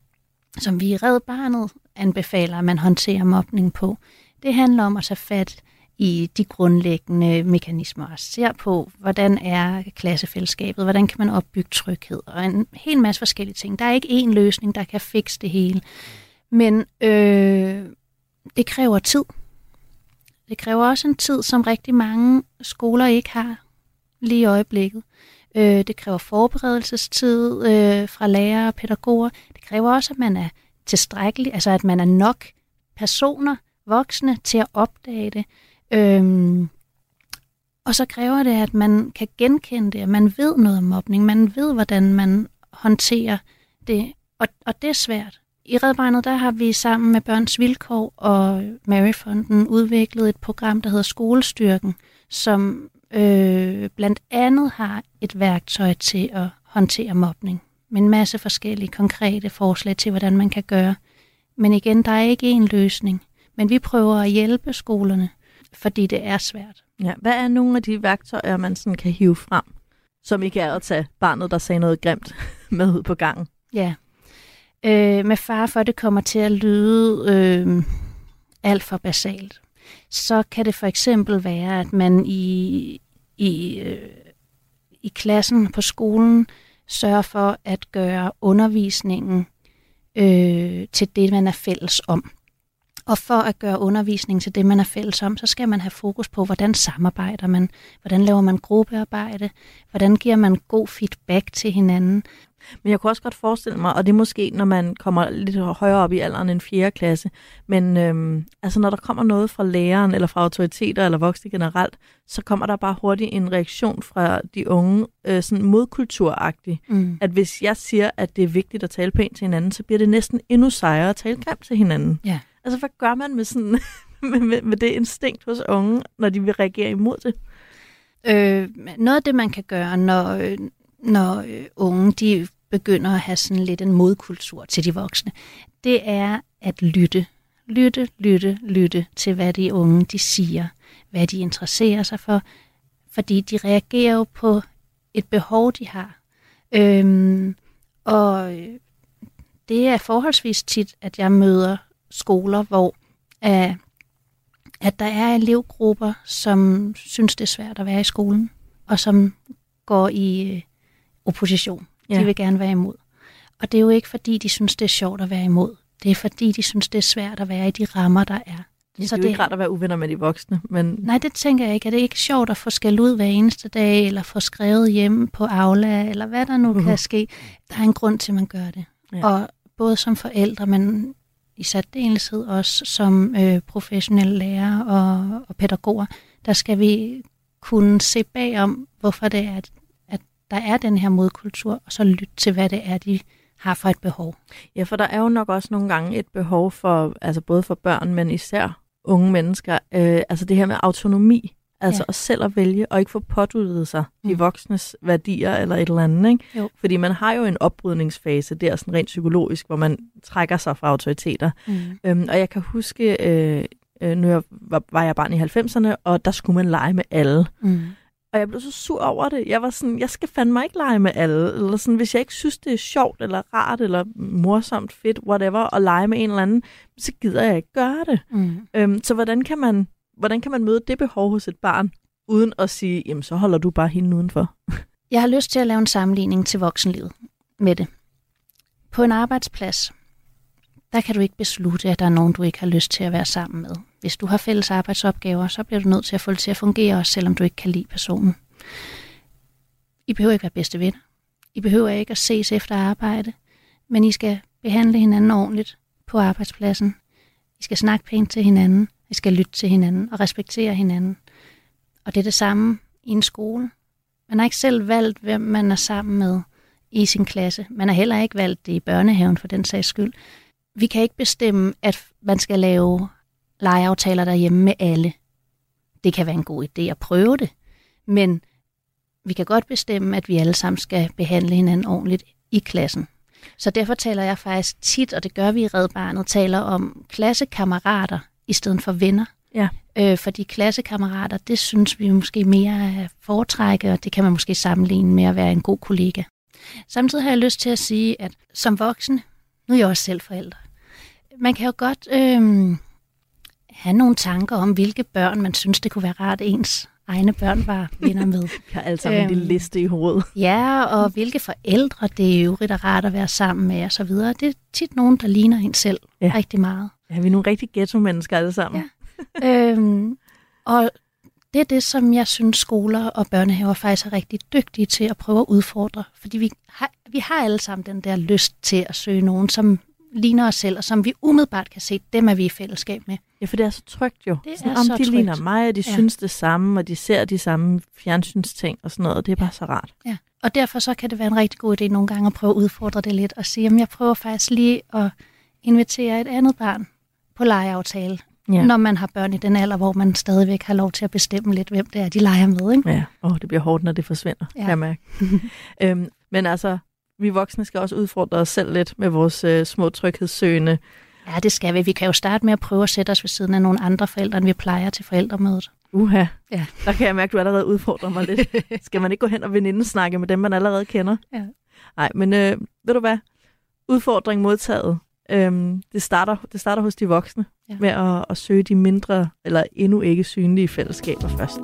som vi i Red Barnet anbefaler, at man håndterer mobning på, det handler om at tage fat i de grundlæggende mekanismer og ser på, hvordan er klassefællesskabet, hvordan kan man opbygge tryghed og en hel masse forskellige ting. Der er ikke én løsning, der kan fikse det hele, men øh, det kræver tid. Det kræver også en tid, som rigtig mange skoler ikke har lige i øjeblikket. Øh, det kræver forberedelsestid øh, fra lærere og pædagoger. Det kræver også, at man er tilstrækkelig, altså at man er nok personer, voksne, til at opdage det. Øhm, og så kræver det, at man kan genkende det, at man ved noget om mobning, man ved, hvordan man håndterer det, og, og det er svært. I Red der har vi sammen med Børns Vilkår og Maryfonden udviklet et program, der hedder Skolestyrken, som øh, blandt andet har et værktøj til at håndtere mobning, med en masse forskellige konkrete forslag til, hvordan man kan gøre. Men igen, der er ikke én løsning. Men vi prøver at hjælpe skolerne, fordi det er svært. Ja, hvad er nogle af de værktøjer, man sådan kan hive frem, som ikke er at tage barnet, der sagde noget grimt, med ud på gangen? Ja, øh, med far for, at det kommer til at lyde øh, alt for basalt, så kan det for eksempel være, at man i, i, øh, i klassen på skolen sørger for at gøre undervisningen øh, til det, man er fælles om. Og for at gøre undervisning til det, man er fælles om, så skal man have fokus på, hvordan samarbejder man, hvordan laver man gruppearbejde, hvordan giver man god feedback til hinanden. Men jeg kunne også godt forestille mig, og det er måske, når man kommer lidt højere op i alderen end 4. klasse, men øhm, altså når der kommer noget fra læreren, eller fra autoriteter, eller voksne generelt, så kommer der bare hurtigt en reaktion fra de unge, øh, sådan modkulturagtigt. Mm. At hvis jeg siger, at det er vigtigt at tale pænt til hinanden, så bliver det næsten endnu sejere at tale grimt til hinanden. Ja. Altså, hvad gør man med, sådan, med, med, med det instinkt hos unge, når de vil reagere imod det? Øh, noget af det, man kan gøre, når, øh, når øh, unge de begynder at have sådan lidt en modkultur til de voksne, det er at lytte. Lytte, lytte, lytte til, hvad de unge de siger, hvad de interesserer sig for, fordi de reagerer jo på et behov, de har. Øhm, og øh, det er forholdsvis tit, at jeg møder skoler, hvor uh, at der er elevgrupper, som synes, det er svært at være i skolen, og som går i uh, opposition. Ja. De vil gerne være imod. Og det er jo ikke, fordi de synes, det er sjovt at være imod. Det er, fordi de synes, det er svært at være i de rammer, der er. Ja, Så det er jo ikke rart at være uvenner med de voksne, men Nej, det tænker jeg ikke. Er det ikke sjovt at få skæld ud hver eneste dag, eller få skrevet hjem på Aula, eller hvad der nu uh-huh. kan ske? Der er en grund til, at man gør det. Ja. Og både som forældre, men i særdeleshed også som øh, professionelle lærere og, og pædagoger, der skal vi kunne se bagom, hvorfor det er, at, at der er den her modkultur, og så lytte til, hvad det er, de har for et behov. Ja, for der er jo nok også nogle gange et behov for, altså både for børn, men især unge mennesker, øh, altså det her med autonomi, altså Ja. at selv at vælge, og ikke få påduttet sig de Mm. voksnes værdier eller et eller andet, ikke? Jo. Fordi man har jo en opbrydningsfase der, sådan rent psykologisk, hvor man trækker sig fra autoriteter. Mm. Øhm, og jeg kan huske, øh, øh, nu jeg var, var jeg barn i 90'erne, og der skulle man lege med alle. Mm. Og jeg blev så sur over det. Jeg var sådan, jeg skal fandme ikke lege med alle. Eller sådan, hvis jeg ikke synes, det er sjovt, eller rart, eller morsomt, fedt, whatever, at lege med en eller anden, så gider jeg ikke gøre det. Mm. Øhm, så hvordan kan, man, hvordan kan man møde det behov hos et barn, uden at sige, jamen så holder du bare hende udenfor? Jeg har lyst til at lave en sammenligning til voksenlivet med det. På en arbejdsplads, der kan du ikke beslutte, at der er nogen, du ikke har lyst til at være sammen med. Hvis du har fælles arbejdsopgaver, så bliver du nødt til at få det til at fungere, også selvom du ikke kan lide personen. I behøver ikke være bedste venner. I behøver ikke at ses efter arbejde, men I skal behandle hinanden ordentligt på arbejdspladsen. I skal snakke pænt til hinanden. I skal lytte til hinanden og respektere hinanden. Og det er det samme i en skole. Man har ikke selv valgt, hvem man er sammen med i sin klasse. Man har heller ikke valgt det i børnehaven for den sags skyld. Vi kan ikke bestemme, at man skal lave legeaftaler derhjemme med alle. Det kan være en god idé at prøve det, men vi kan godt bestemme, at vi alle sammen skal behandle hinanden ordentligt i klassen. Så derfor taler jeg faktisk tit, og det gør vi i Red Barnet, taler om klassekammerater i stedet for venner. Ja. Øh, fordi klassekammerater, det synes vi måske mere er foretrække, og det kan man måske sammenligne med at være en god kollega. Samtidig har jeg lyst til at sige, at som voksen, nu er jeg også selv forældre, man kan jo godt øh, have nogle tanker om, hvilke børn man synes, det kunne være rart, ens egne børn var venner med. Jeg har alle sammen øhm. en lille liste i hovedet. Ja, og hvilke forældre det i øvrigt er rart at være sammen med og så videre. Det er tit nogen, der ligner en selv ja. rigtig meget. Ja, vi er nogle rigtig ghetto-mennesker alle sammen. Ja. øhm, og det er det, som jeg synes, skoler og børnehaver faktisk er rigtig dygtige til at prøve at udfordre. Fordi vi har, vi har alle sammen den der lyst til at søge nogen, som ligner os selv, og som vi umiddelbart kan se, dem er vi i fællesskab med. Ja, for det er så trygt jo. Det Sådan, er om så de trygt. ligner mig, og de ja. Ja. synes det samme, og de ser de samme fjernsynsting og sådan noget, og det er bare så rart. Ja. Og derfor så kan det være en rigtig god idé nogle gange at prøve at udfordre det lidt og sige, at jeg prøver faktisk lige at invitere et andet barn på legeaftale, Ja. når man har børn i den alder, hvor man stadigvæk har lov til at bestemme lidt, hvem det er, de leger med. Ikke? Ja, åh, det bliver hårdt, når det forsvinder, ja. Kan jeg mærke. øhm, men altså, vi voksne skal også udfordre os selv lidt med vores øh, små tryghedssøgende. Ja, det skal vi. Vi kan jo starte med at prøve at sætte os ved siden af nogle andre forældre, end vi plejer til forældremødet. Uha, Ja. der kan jeg mærke, at du allerede udfordrer mig lidt. Skal man ikke gå hen og venindesnakke med dem, man allerede kender? Ja. Nej, men øh, ved du hvad? Udfordring modtaget. Øhm, det, starter, det starter hos de voksne ja. Med at, at søge de mindre eller endnu ikke synlige fællesskaber først.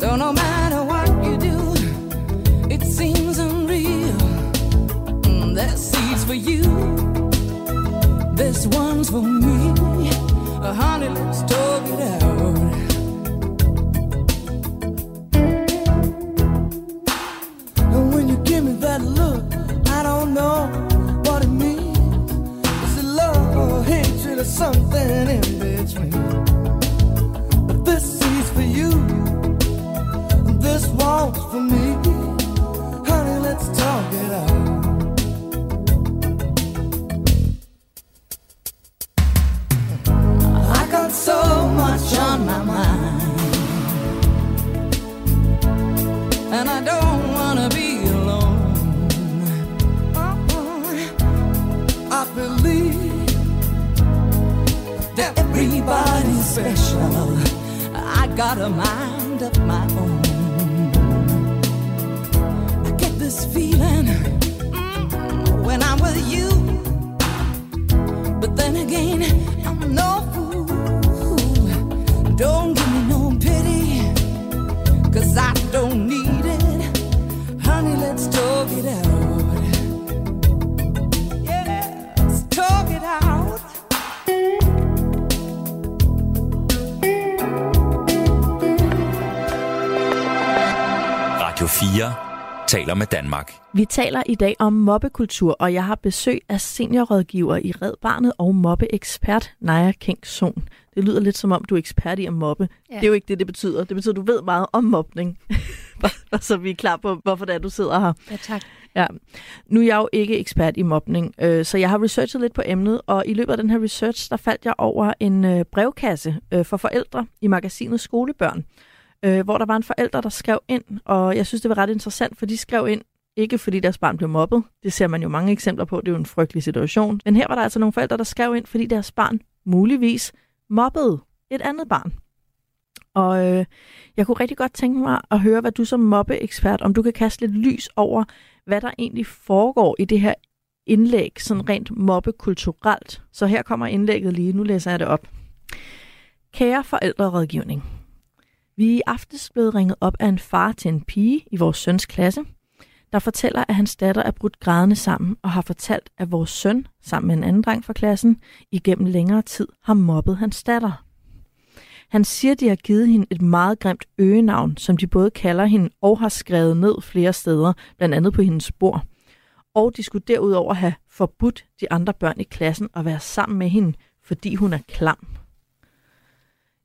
So no matter what you do, it seems unreal. Mm, There's seeds for you, this one's for me. For you, and this one's for me. Got so much on my mind, and I don't wanna be alone. I believe that everybody's special. I got a mind of my own. Taler med Danmark. Vi taler i dag om mobbekultur, og jeg har besøg af seniorrådgiver i Red Barnet og mobbeekspert Naja Kingson. Det lyder lidt som om, du er ekspert i at mobbe. Ja. Det er jo ikke det, det betyder. Det betyder, at du ved meget om mobning. Bare så vi er klar på, hvorfor det er, du sidder her. Ja, tak. Ja. Nu er jeg jo ikke ekspert i mobning, øh, så jeg har researchet lidt på emnet, og i løbet af den her research, der faldt jeg over en øh, brevkasse øh, for forældre i magasinet Skolebørn, øh, hvor der var en forælder, der skrev ind, og jeg synes, det var ret interessant, for de skrev ind, ikke fordi deres barn blev mobbet, det ser man jo mange eksempler på, det er jo en frygtelig situation, men her var der altså nogle forældre, der skrev ind, fordi deres barn muligvis mobbede et andet barn. Og øh, jeg kunne rigtig godt tænke mig at høre, hvad du som mobbeekspert, om du kan kaste lidt lys over, hvad der egentlig foregår i det her indlæg, sådan rent mobbekulturelt. Så her kommer indlægget lige, nu læser jeg det op. Kære forældrerådgivning. Vi er i aftes blevet ringet op af en far til en pige i vores søns klasse, der fortæller, at hans datter er brudt grædende sammen og har fortalt, at vores søn, sammen med en anden dreng fra klassen, igennem længere tid har mobbet hans datter. Han siger, de har givet hende et meget grimt øgenavn, som de både kalder hende og har skrevet ned flere steder, blandt andet på hendes spor. Og de skulle derudover have forbudt de andre børn i klassen at være sammen med hende, fordi hun er klam.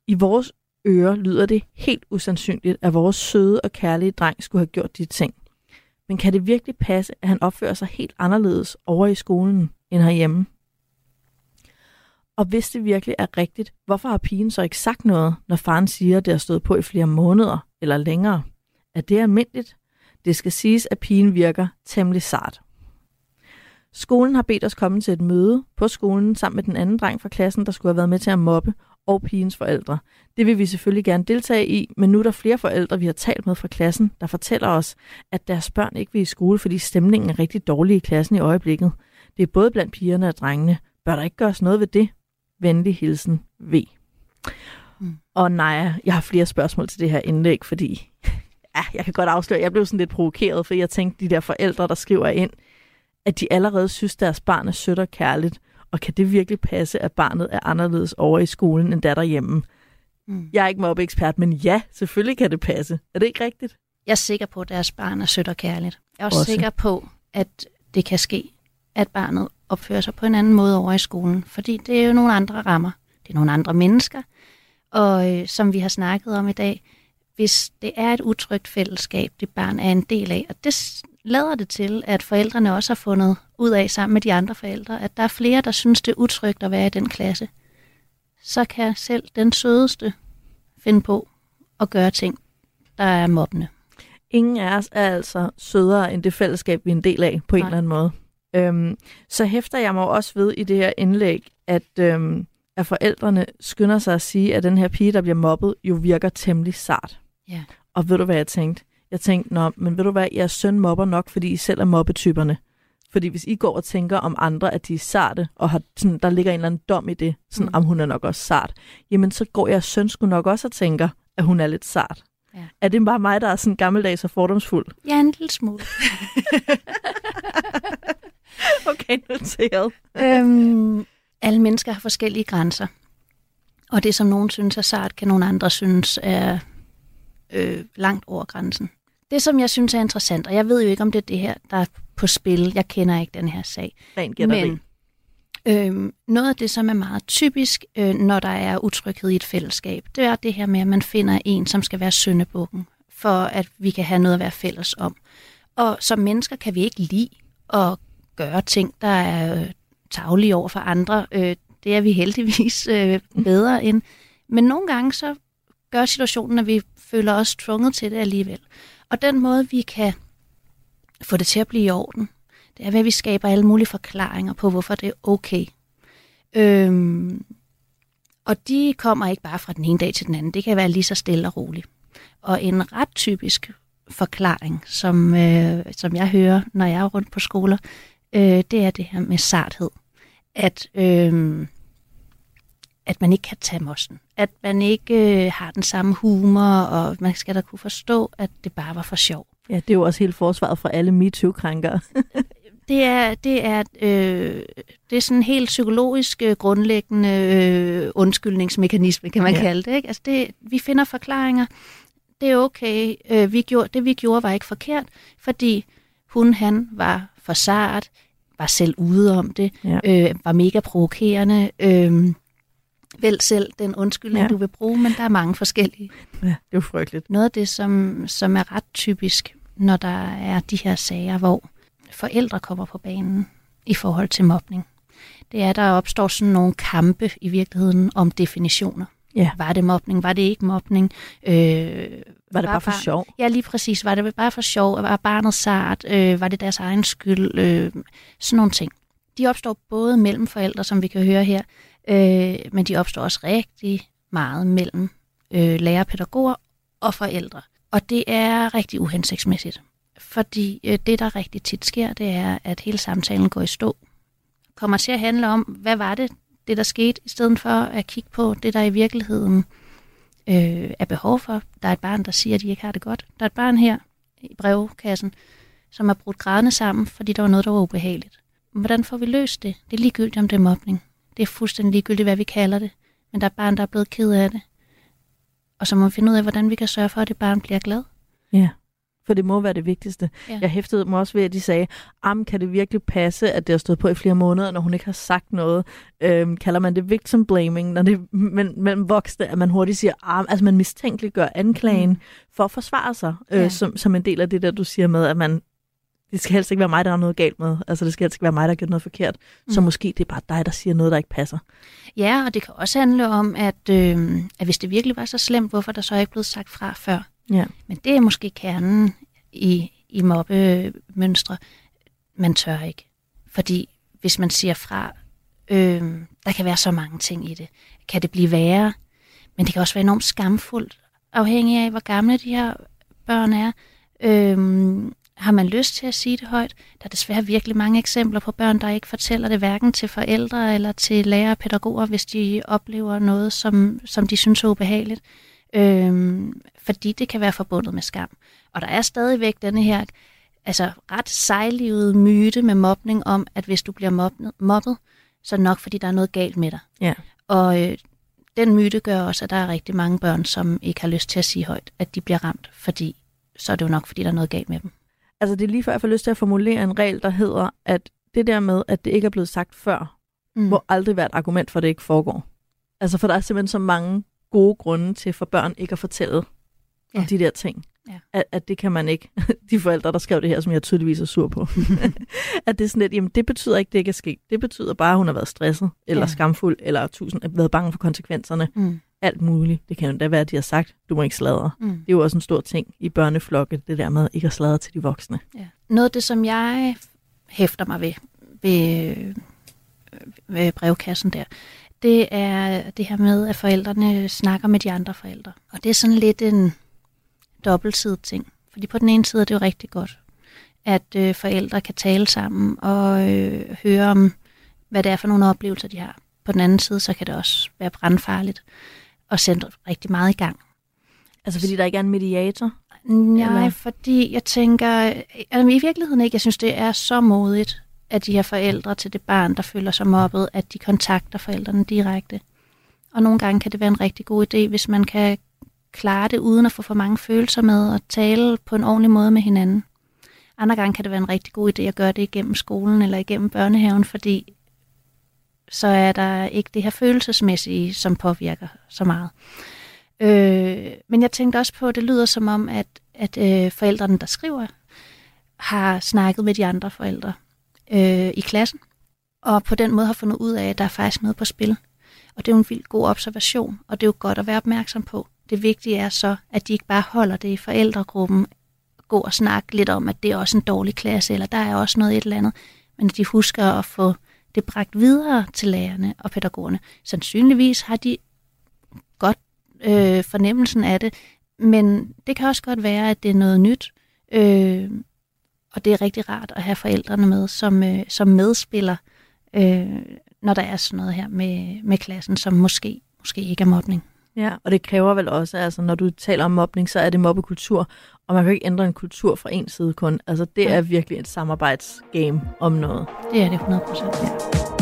I vores ører lyder det helt usandsynligt, at vores søde og kærlige dreng skulle have gjort de ting. Men kan det virkelig passe, at han opfører sig helt anderledes over i skolen end herhjemme? Og hvis det virkelig er rigtigt, hvorfor har pigen så ikke sagt noget, når faren siger, at det har stået på i flere måneder eller længere? Er det almindeligt? Det skal siges, at pigen virker temmelig sart. Skolen har bedt os komme til et møde på skolen sammen med den anden dreng fra klassen, der skulle have været med til at mobbe, og pigens forældre. Det vil vi selvfølgelig gerne deltage i, men nu er der flere forældre, vi har talt med fra klassen, der fortæller os, at deres børn ikke vil i skole, fordi stemningen er rigtig dårlig i klassen i øjeblikket. Det er både blandt pigerne og drengene. Bør der ikke gøres noget ved det? Venlig hilsen, V. Mm. Og nej, jeg har flere spørgsmål til det her indlæg, fordi ja, jeg kan godt afsløre, jeg blev sådan lidt provokeret, for jeg tænkte, de der forældre, der skriver ind, at de allerede synes, deres barn er sødt og kærligt, og kan det virkelig passe, at barnet er anderledes over i skolen, end der derhjemme? Mm. Jeg er ikke mobbeekspert, men ja, selvfølgelig kan det passe. Er det ikke rigtigt? Jeg er sikker på, at deres barn er sødt og kærligt. Jeg er også, også. sikker på, at det kan ske, at barnet opfører sig på en anden måde over i skolen, fordi det er jo nogle andre rammer. Det er nogle andre mennesker, og øh, som vi har snakket om i dag, hvis det er et utrygt fællesskab, det barn er en del af, og det lader det til, at forældrene også har fundet ud af sammen med de andre forældre, at der er flere, der synes, det er utrygt at være i den klasse, så kan selv den sødeste finde på at gøre ting, der er mobbende. Ingen af os er altså sødere end det fællesskab, vi er en del af på Nej. en eller anden måde. Øhm, så hæfter jeg mig også ved i det her indlæg, at, øhm, at forældrene skynder sig at sige, at den her pige, der bliver mobbet, jo virker temmelig sart. Ja. Og ved du, hvad jeg tænkte? Jeg tænkte, Nå, men ved du hvad, jeres søn mobber nok, fordi I selv er mobbetyperne. Fordi hvis I går og tænker om andre, at de er sarte, og har, sådan, der ligger en eller anden dom i det, sådan, mm. om hun er nok også sart, jamen så går jeres søn sgu nok også og tænker, at hun er lidt sart. Ja. Er det bare mig, der er sådan gammeldags og fordomsfuld? Ja, en lille smule. okay, noteret. øhm, alle mennesker har forskellige grænser. Og det, som nogen synes er sart, kan nogle andre synes er øh, langt over grænsen. Det, som jeg synes er interessant, og jeg ved jo ikke, om det er det her, der er på spil. Jeg kender ikke den her sag. Men øh, noget af det, som er meget typisk, øh, når der er utryghed i et fællesskab, det er det her med, at man finder en, som skal være søndebukken, for at vi kan have noget at være fælles om. Og som mennesker kan vi ikke lide at gøre ting, der er øh, taglige over for andre. Øh, det er vi heldigvis øh, bedre end. Men nogle gange så gør situationen, at vi føler os tvunget til det alligevel. Og den måde, vi kan få det til at blive i orden, det er ved, at vi skaber alle mulige forklaringer på, hvorfor det er okay. Øhm, og de kommer ikke bare fra den ene dag til den anden. Det kan være lige så stille og roligt. Og en ret typisk forklaring, som, øh, som jeg hører, når jeg er rundt på skoler, øh, det er det her med sarthed. At, øh, at man ikke kan tage mossen. At man ikke øh, har den samme humor, og man skal da kunne forstå, at det bare var for sjov. Ja, det er jo også helt forsvaret for alle MeToo-krænkere. det er, det er, øh, det er sådan en helt psykologisk øh, grundlæggende øh, undskyldningsmekanisme, kan man ja. kalde det. Ikke? Altså det. Vi finder forklaringer. det er okay, øh, vi gjorde, det vi gjorde var ikke forkert, fordi hun, han var for sart, var selv ude om det, Ja. øh, var mega provokerende, øh, vel selv den undskyldning, Ja. du vil bruge, men der er mange forskellige. Ja, det er jo frygteligt. Noget af det, som, som er ret typisk, når der er de her sager, hvor forældre kommer på banen i forhold til mobning, det er, at der opstår sådan nogle kampe i virkeligheden om definitioner. Ja. Var det mobning? Var det ikke mobning? Øh, Var det bare for sjov? Ja, lige præcis. Var det bare for sjov? Var barnet sart? Øh, var det deres egen skyld? Øh, sådan nogle ting. De opstår både mellem forældre, som vi kan høre her, øh, men de opstår også rigtig meget mellem øh, lærer, pædagoger og forældre. Og det er rigtig uhensigtsmæssigt. Fordi øh, det, der rigtig tit sker, det er, at hele samtalen går i stå. Kommer til at handle om, hvad var det, det der skete, i stedet for at kigge på det, der i virkeligheden øh, er behov for. Der er et barn, der siger, at de ikke har det godt. Der er et barn her i brevkassen, som har brudt grædende sammen, fordi der var noget, der var ubehageligt. Hvordan får vi løst det? Det er ligegyldigt, om det er mobning. Det er fuldstændig ligegyldigt, hvad vi kalder det. Men der er barn, der er blevet ked af det. Og så må vi finde ud af, hvordan vi kan sørge for, at det barn bliver glad. Ja, for det må være det vigtigste. Ja. Jeg hæftede mig også ved, at de sagde, am kan det virkelig passe, at det har stået på i flere måneder, når hun ikke har sagt noget? Øhm, kalder man det victim blaming, når det men, mellem voksne, at man hurtigt siger, am, altså man mistænkeliggør anklagen mm. for at forsvare sig, øh, Ja. som, som en del af det der, du siger med, at man det skal helst ikke være mig, der er noget galt med. Altså, det skal helst ikke være mig, der har gjort noget forkert. Mm. Så måske det er bare dig, der siger noget, der ikke passer. Ja, og det kan også handle om, at, øh, at hvis det virkelig var så slemt, hvorfor der så ikke blevet sagt fra før. Ja. Men det er måske kernen i, i mobbemønstre. Man tør ikke. Fordi hvis man siger fra, øh, der kan være så mange ting i det. Kan det blive værre? Men det kan også være enormt skamfuldt, afhængig af, hvor gamle de her børn er. Øh, har man lyst til at sige det højt? Der er desværre virkelig mange eksempler på børn, der ikke fortæller det hverken til forældre eller til lærere og pædagoger, hvis de oplever noget, som, som de synes er ubehageligt. Øhm, fordi det kan være forbundet med skam. Og der er stadigvæk denne her altså ret sejlivede myte med mobning om, at hvis du bliver mobbet, mobbet så er det nok fordi, der er noget galt med dig. Ja. Og øh, den myte gør også, at der er rigtig mange børn, som ikke har lyst til at sige højt, at de bliver ramt, fordi så er det jo nok, fordi der er noget galt med dem. Altså, det er lige før, jeg får lyst til at formulere en regel, der hedder, at det der med, at det ikke er blevet sagt før, Mm. må aldrig være et argument for, at det ikke foregår. Altså, for der er simpelthen så mange gode grunde til for børn ikke at fortælle ja. om de der ting. Ja. At, at det kan man ikke. De forældre, der skrev det her, som jeg tydeligvis er sur på. at det er sådan lidt, jamen det betyder ikke, det ikke er sket. Det betyder bare, at hun har været stresset, eller ja. Skamfuld, eller tusind, været bange for konsekvenserne. Mm. Alt muligt. Det kan jo da være, at de har sagt, du må ikke sladre. Mm. Det er jo også en stor ting i børneflokke, det der med ikke at sladre til de voksne. Ja. Noget af det, som jeg hæfter mig ved, ved, ved brevkassen der, det er det her med, at forældrene snakker med de andre forældre. Og det er sådan lidt en dobbeltsidet ting. Fordi på den ene side er det jo rigtig godt, at øh, forældre kan tale sammen og øh, høre om, hvad det er for nogle oplevelser, de har. På den anden side, så kan det også være brandfarligt og sætte rigtig meget i gang. Altså fordi der ikke er en mediator. Nej, Eller? fordi jeg tænker, altså, i virkeligheden ikke, jeg synes, det er så modigt, at de her forældre til det barn, der føler sig mobbet, at de kontakter forældrene direkte. Og nogle gange kan det være en rigtig god idé, hvis man kan klare det uden at få for mange følelser med og tale på en ordentlig måde med hinanden. Andre gange kan det være en rigtig god idé at gøre det igennem skolen eller igennem børnehaven, fordi så er der ikke det her følelsesmæssige, som påvirker så meget. Øh, men jeg tænkte også på, at det lyder som om, at, at øh, forældrene, der skriver, har snakket med de andre forældre øh, i klassen, og på den måde har fundet ud af, at der er faktisk noget på spil. Og det er jo en vildt god observation, og det er jo godt at være opmærksom på. Det vigtige er så, at de ikke bare holder det i forældregruppen, gå og snakke lidt om, at det er også en dårlig klasse, eller der er også noget et eller andet, men at de husker at få det bragt videre til lærerne og pædagogerne. Sandsynligvis har de godt øh, fornemmelsen af det, men det kan også godt være, at det er noget nyt, øh, og det er rigtig rart at have forældrene med som, øh, som medspiller, øh, når der er sådan noget her med, med klassen, som måske, måske ikke er mobning. Ja, og det kræver vel også, altså når du taler om mobning, så er det mobbekultur, og man kan ikke ændre en kultur fra en side kun. Altså det er virkelig et samarbejdsgame om noget. Det er det 100 procent. Ja.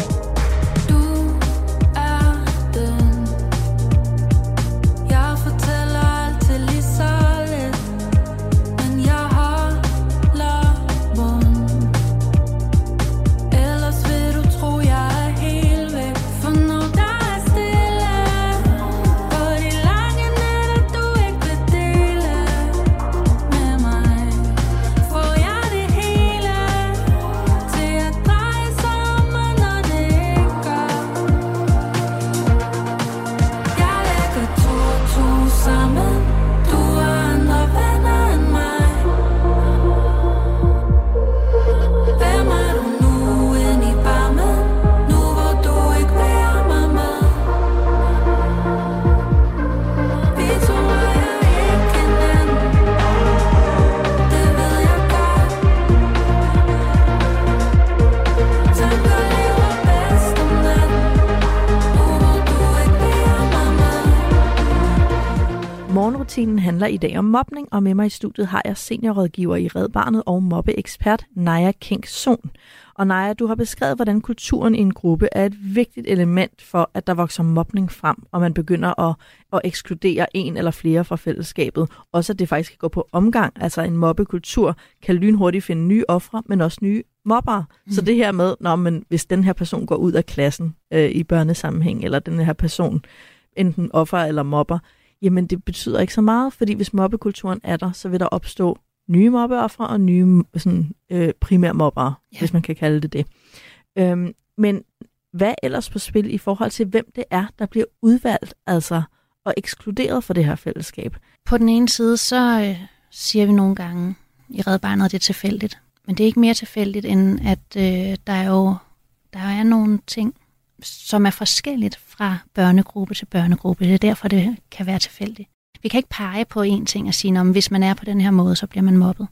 Morgenrutinen handler i dag om mobning, og med mig i studiet har jeg seniorrådgiver i Red Barnet og mobbeekspert Naja Kinkson. Og Naja, du har beskrevet, hvordan kulturen i en gruppe er et vigtigt element for, at der vokser mobning frem, og man begynder at, at ekskludere en eller flere fra fællesskabet. Også at det faktisk kan gå på omgang. Altså en mobbekultur kan lynhurtigt finde nye ofre, men også nye mobbere. Mm. Så det her med, når man, hvis den her person går ud af klassen øh, i børnesammenhæng, eller den her person enten offer eller mobber, jamen det betyder ikke så meget, fordi hvis mobbekulturen er der, så vil der opstå nye mobbeoffre og nye sådan, øh, primære mobbere, ja. hvis man kan kalde det det. Øhm, men hvad er ellers på spil i forhold til, hvem det er, der bliver udvalgt, altså og ekskluderet fra det her fællesskab? På den ene side, så øh, siger vi nogle gange i Red Barnet, at det er tilfældigt. Men det er ikke mere tilfældigt, end at øh, der er jo der er nogle ting, som er forskelligt fra børnegruppe til børnegruppe. Det er derfor, det kan være tilfældigt. Vi kan ikke pege på én ting og sige, at hvis man er på den her måde, så bliver man mobbet.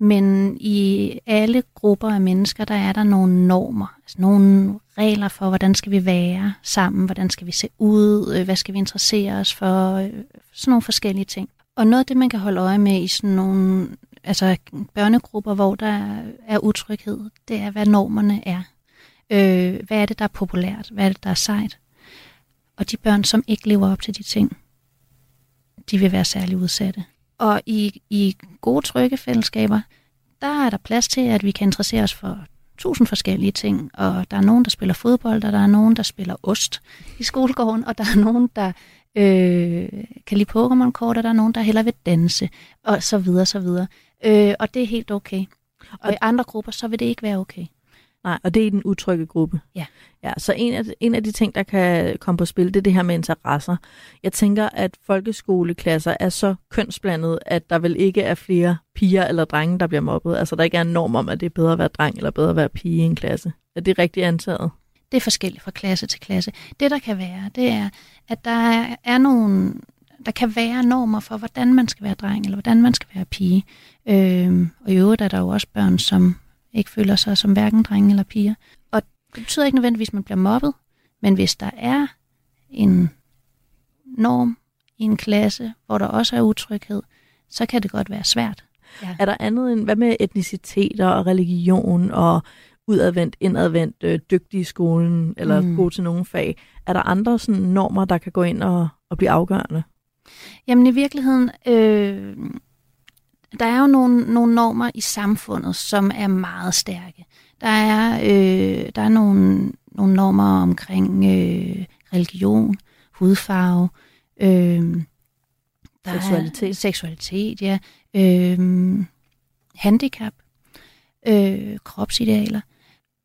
Men i alle grupper af mennesker, der er der nogle normer, altså nogle regler for, hvordan skal vi være sammen, hvordan skal vi se ud, øh, hvad skal vi interessere os for, øh, sådan nogle forskellige ting. Og noget af det, man kan holde øje med i sådan nogle altså børnegrupper, hvor der er utryghed, det er, hvad normerne er. Øh, hvad er det, der er populært? Hvad er det, der er sejt? Og de børn, som ikke lever op til de ting, de vil være særlig udsatte. Og i, i gode, trygge fællesskaber, der er der plads til, at vi kan interessere os for tusind forskellige ting. Og der er nogen, der spiller fodbold, og der er nogen, der spiller ost i skolegården, og der er nogen, der øh, kan lide Pokémon-kort, og der er nogen, der heller vil danse, og så videre, så videre. Øh, og det er helt okay. Og i andre grupper, så vil det ikke være okay. Nej, og det er i den utrygge gruppe. Ja. ja så en af, en af de ting, der kan komme på spil, det er det her med interesser. Jeg tænker, at folkeskoleklasser er så kønsblandet, at der vel ikke er flere piger eller drenge, der bliver mobbet. Altså, der ikke er en norm om, at det er bedre at være dreng eller bedre at være pige i en klasse. Er det rigtigt antaget? Det er forskelligt fra klasse til klasse. Det, der kan være, det er, at der er nogle der kan være normer for, hvordan man skal være dreng, eller hvordan man skal være pige. Øhm, og i øvrigt er der jo også børn, som ikke føler sig som hverken drenge eller piger. Og det betyder ikke nødvendigvis, at man bliver mobbet, men hvis der er en norm i en klasse, hvor der også er utryghed, så kan det godt være svært. Ja. Er der andet end, hvad med etniciteter og religion og udadvendt, indadvendt, øh, dygtig i skolen eller mm. god til nogle fag? Er der andre sådan, normer, der kan gå ind og, og blive afgørende? Jamen i virkeligheden, øh, der er jo nogle, nogle normer i samfundet, som er meget stærke. Der er, øh, der er nogle, nogle normer omkring øh, religion, hudfarve, øh, der seksualitet. Er seksualitet, ja. Øh, handicap, øh, kropsidealer.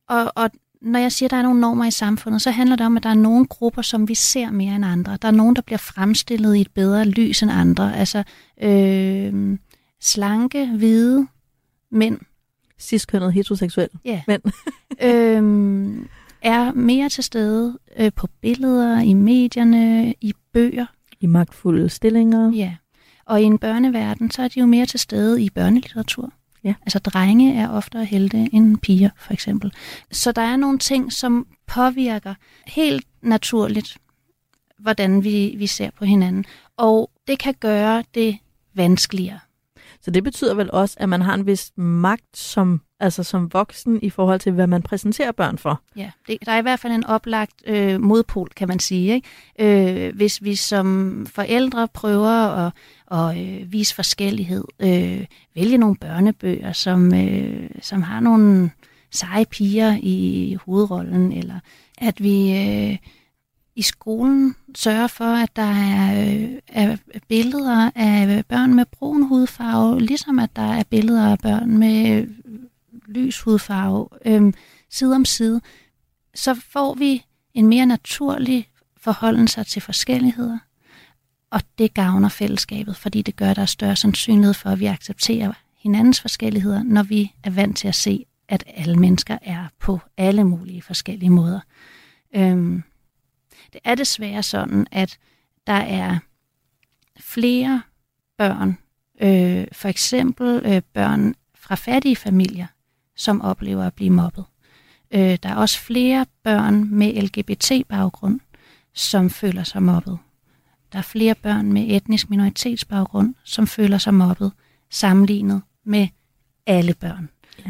Og, og når jeg siger, at der er nogle normer i samfundet, så handler det om, at der er nogle grupper, som vi ser mere end andre. Der er nogen, der bliver fremstillet i et bedre lys end andre. Altså, øh, slanke, hvide mænd. Cis-kønnet heteroseksuel ja. mænd. øhm, er mere til stede øh, på billeder, i medierne, i bøger. I magtfulde stillinger. Ja. Og i en børneverden, så er de jo mere til stede i børnelitteratur. Ja. Altså drenge er oftere helte end piger, for eksempel. Så der er nogle ting, som påvirker helt naturligt, hvordan vi, vi ser på hinanden. Og det kan gøre det vanskeligere. Så det betyder vel også, at man har en vis magt som, altså som voksen i forhold til, hvad man præsenterer børn for. Ja, det, der er i hvert fald en oplagt øh, modpol, kan man sige. Ikke? Øh, hvis vi som forældre prøver at, at øh, vise forskellighed, øh, vælge nogle børnebøger, som, øh, som har nogle seje piger i hovedrollen, eller at vi... Øh, i skolen sørge for, at der er, øh, er billeder af børn med brun hudfarve, ligesom at der er billeder af børn med øh, lys hudfarve øh, side om side, så får vi en mere naturlig forholden sig til forskelligheder, og det gavner fællesskabet, fordi det gør, der er større sandsynlighed for, at vi accepterer hinandens forskelligheder, når vi er vant til at se, at alle mennesker er på alle mulige forskellige måder. Øhm, det er desværre sådan, at der er flere børn, øh, for eksempel øh, børn fra fattige familier, som oplever at blive mobbet. Øh, der er også flere børn med LGBT-baggrund, som føler sig mobbet. Der er flere børn med etnisk minoritetsbaggrund, som føler sig mobbet, sammenlignet med alle børn.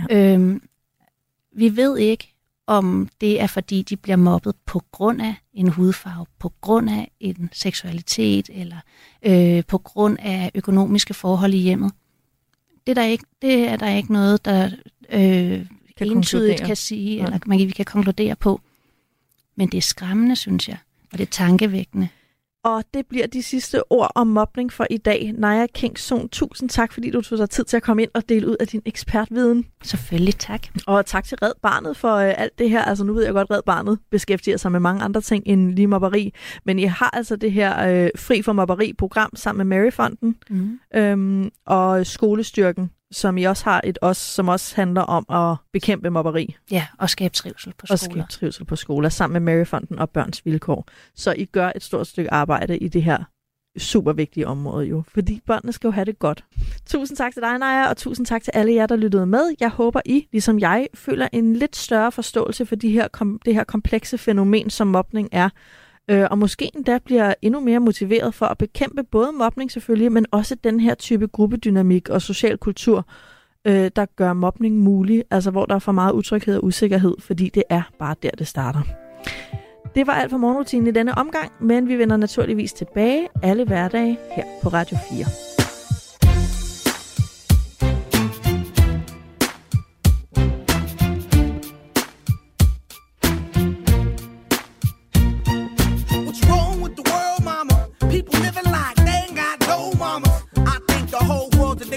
Ja. Øhm, vi ved ikke, om det er fordi, de bliver mobbet på grund af en hudfarve, på grund af en seksualitet, eller øh, på grund af økonomiske forhold i hjemmet. Det er der ikke, det er der ikke noget, der øh, kan entydigt kan sige, ja. eller man, vi kan konkludere på. Men det er skræmmende, synes jeg, og det er tankevækkende. Og det bliver de sidste ord om mobning for i dag. Naja Kingsson, tusind tak, fordi du tog dig tid til at komme ind og dele ud af din ekspertviden. Selvfølgelig tak. Og tak til Red Barnet for øh, alt det her. Altså nu ved jeg godt, Red Barnet beskæftiger sig med mange andre ting end lige mobberi. Men I har altså det her øh, Fri for Mobberi-program sammen med Maryfonden mm. øhm, og Skolestyrken, som I også har et os, som også handler om at bekæmpe mobberi. Ja, og skabe trivsel på skoler. Og skabe trivsel på skoler, sammen med Maryfonden og Børns Vilkår. Så I gør et stort stykke arbejde i det her super vigtige område jo, fordi børnene skal jo have det godt. Tusind tak til dig, Naja, og tusind tak til alle jer, der lyttede med. Jeg håber, I, ligesom jeg, føler en lidt større forståelse for de her, kom, det her komplekse fænomen, som mobning er, øh, og måske endda bliver endnu mere motiveret for at bekæmpe både mobning selvfølgelig, men også den her type gruppedynamik og social kultur, øh, der gør mobning mulig, altså hvor der er for meget utryghed og usikkerhed, fordi det er bare der, det starter. Det var alt for morgenrutinen i denne omgang, men vi vender naturligvis tilbage alle hverdage her på Radio 4.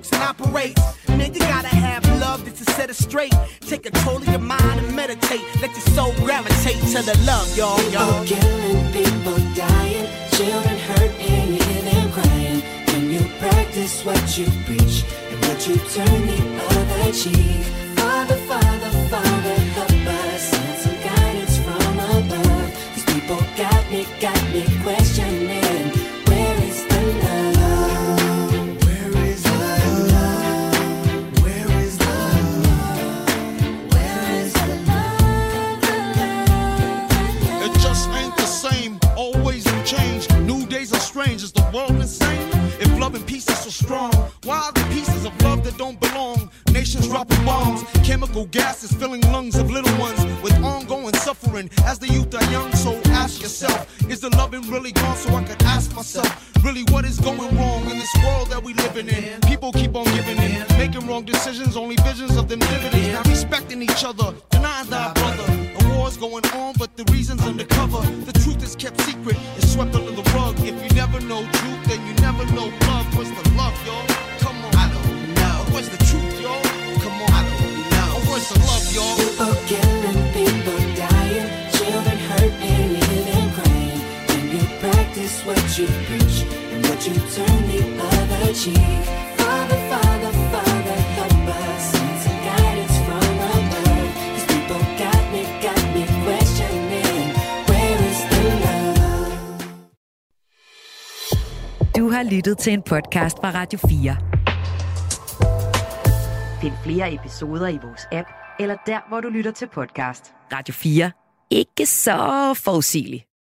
works and operates. Gotta have love just to set it straight. Take control of your mind and meditate. Let your soul gravitate to the love, y'all, y'all. Killing, people dying, children hurt and you hear them crying. When you practice what you preach and what you turn the other cheek. Til en podcast fra Radio 4. Find flere episoder i vores app, eller der, hvor du lytter til podcast. Radio 4. Ikke så forudsigeligt.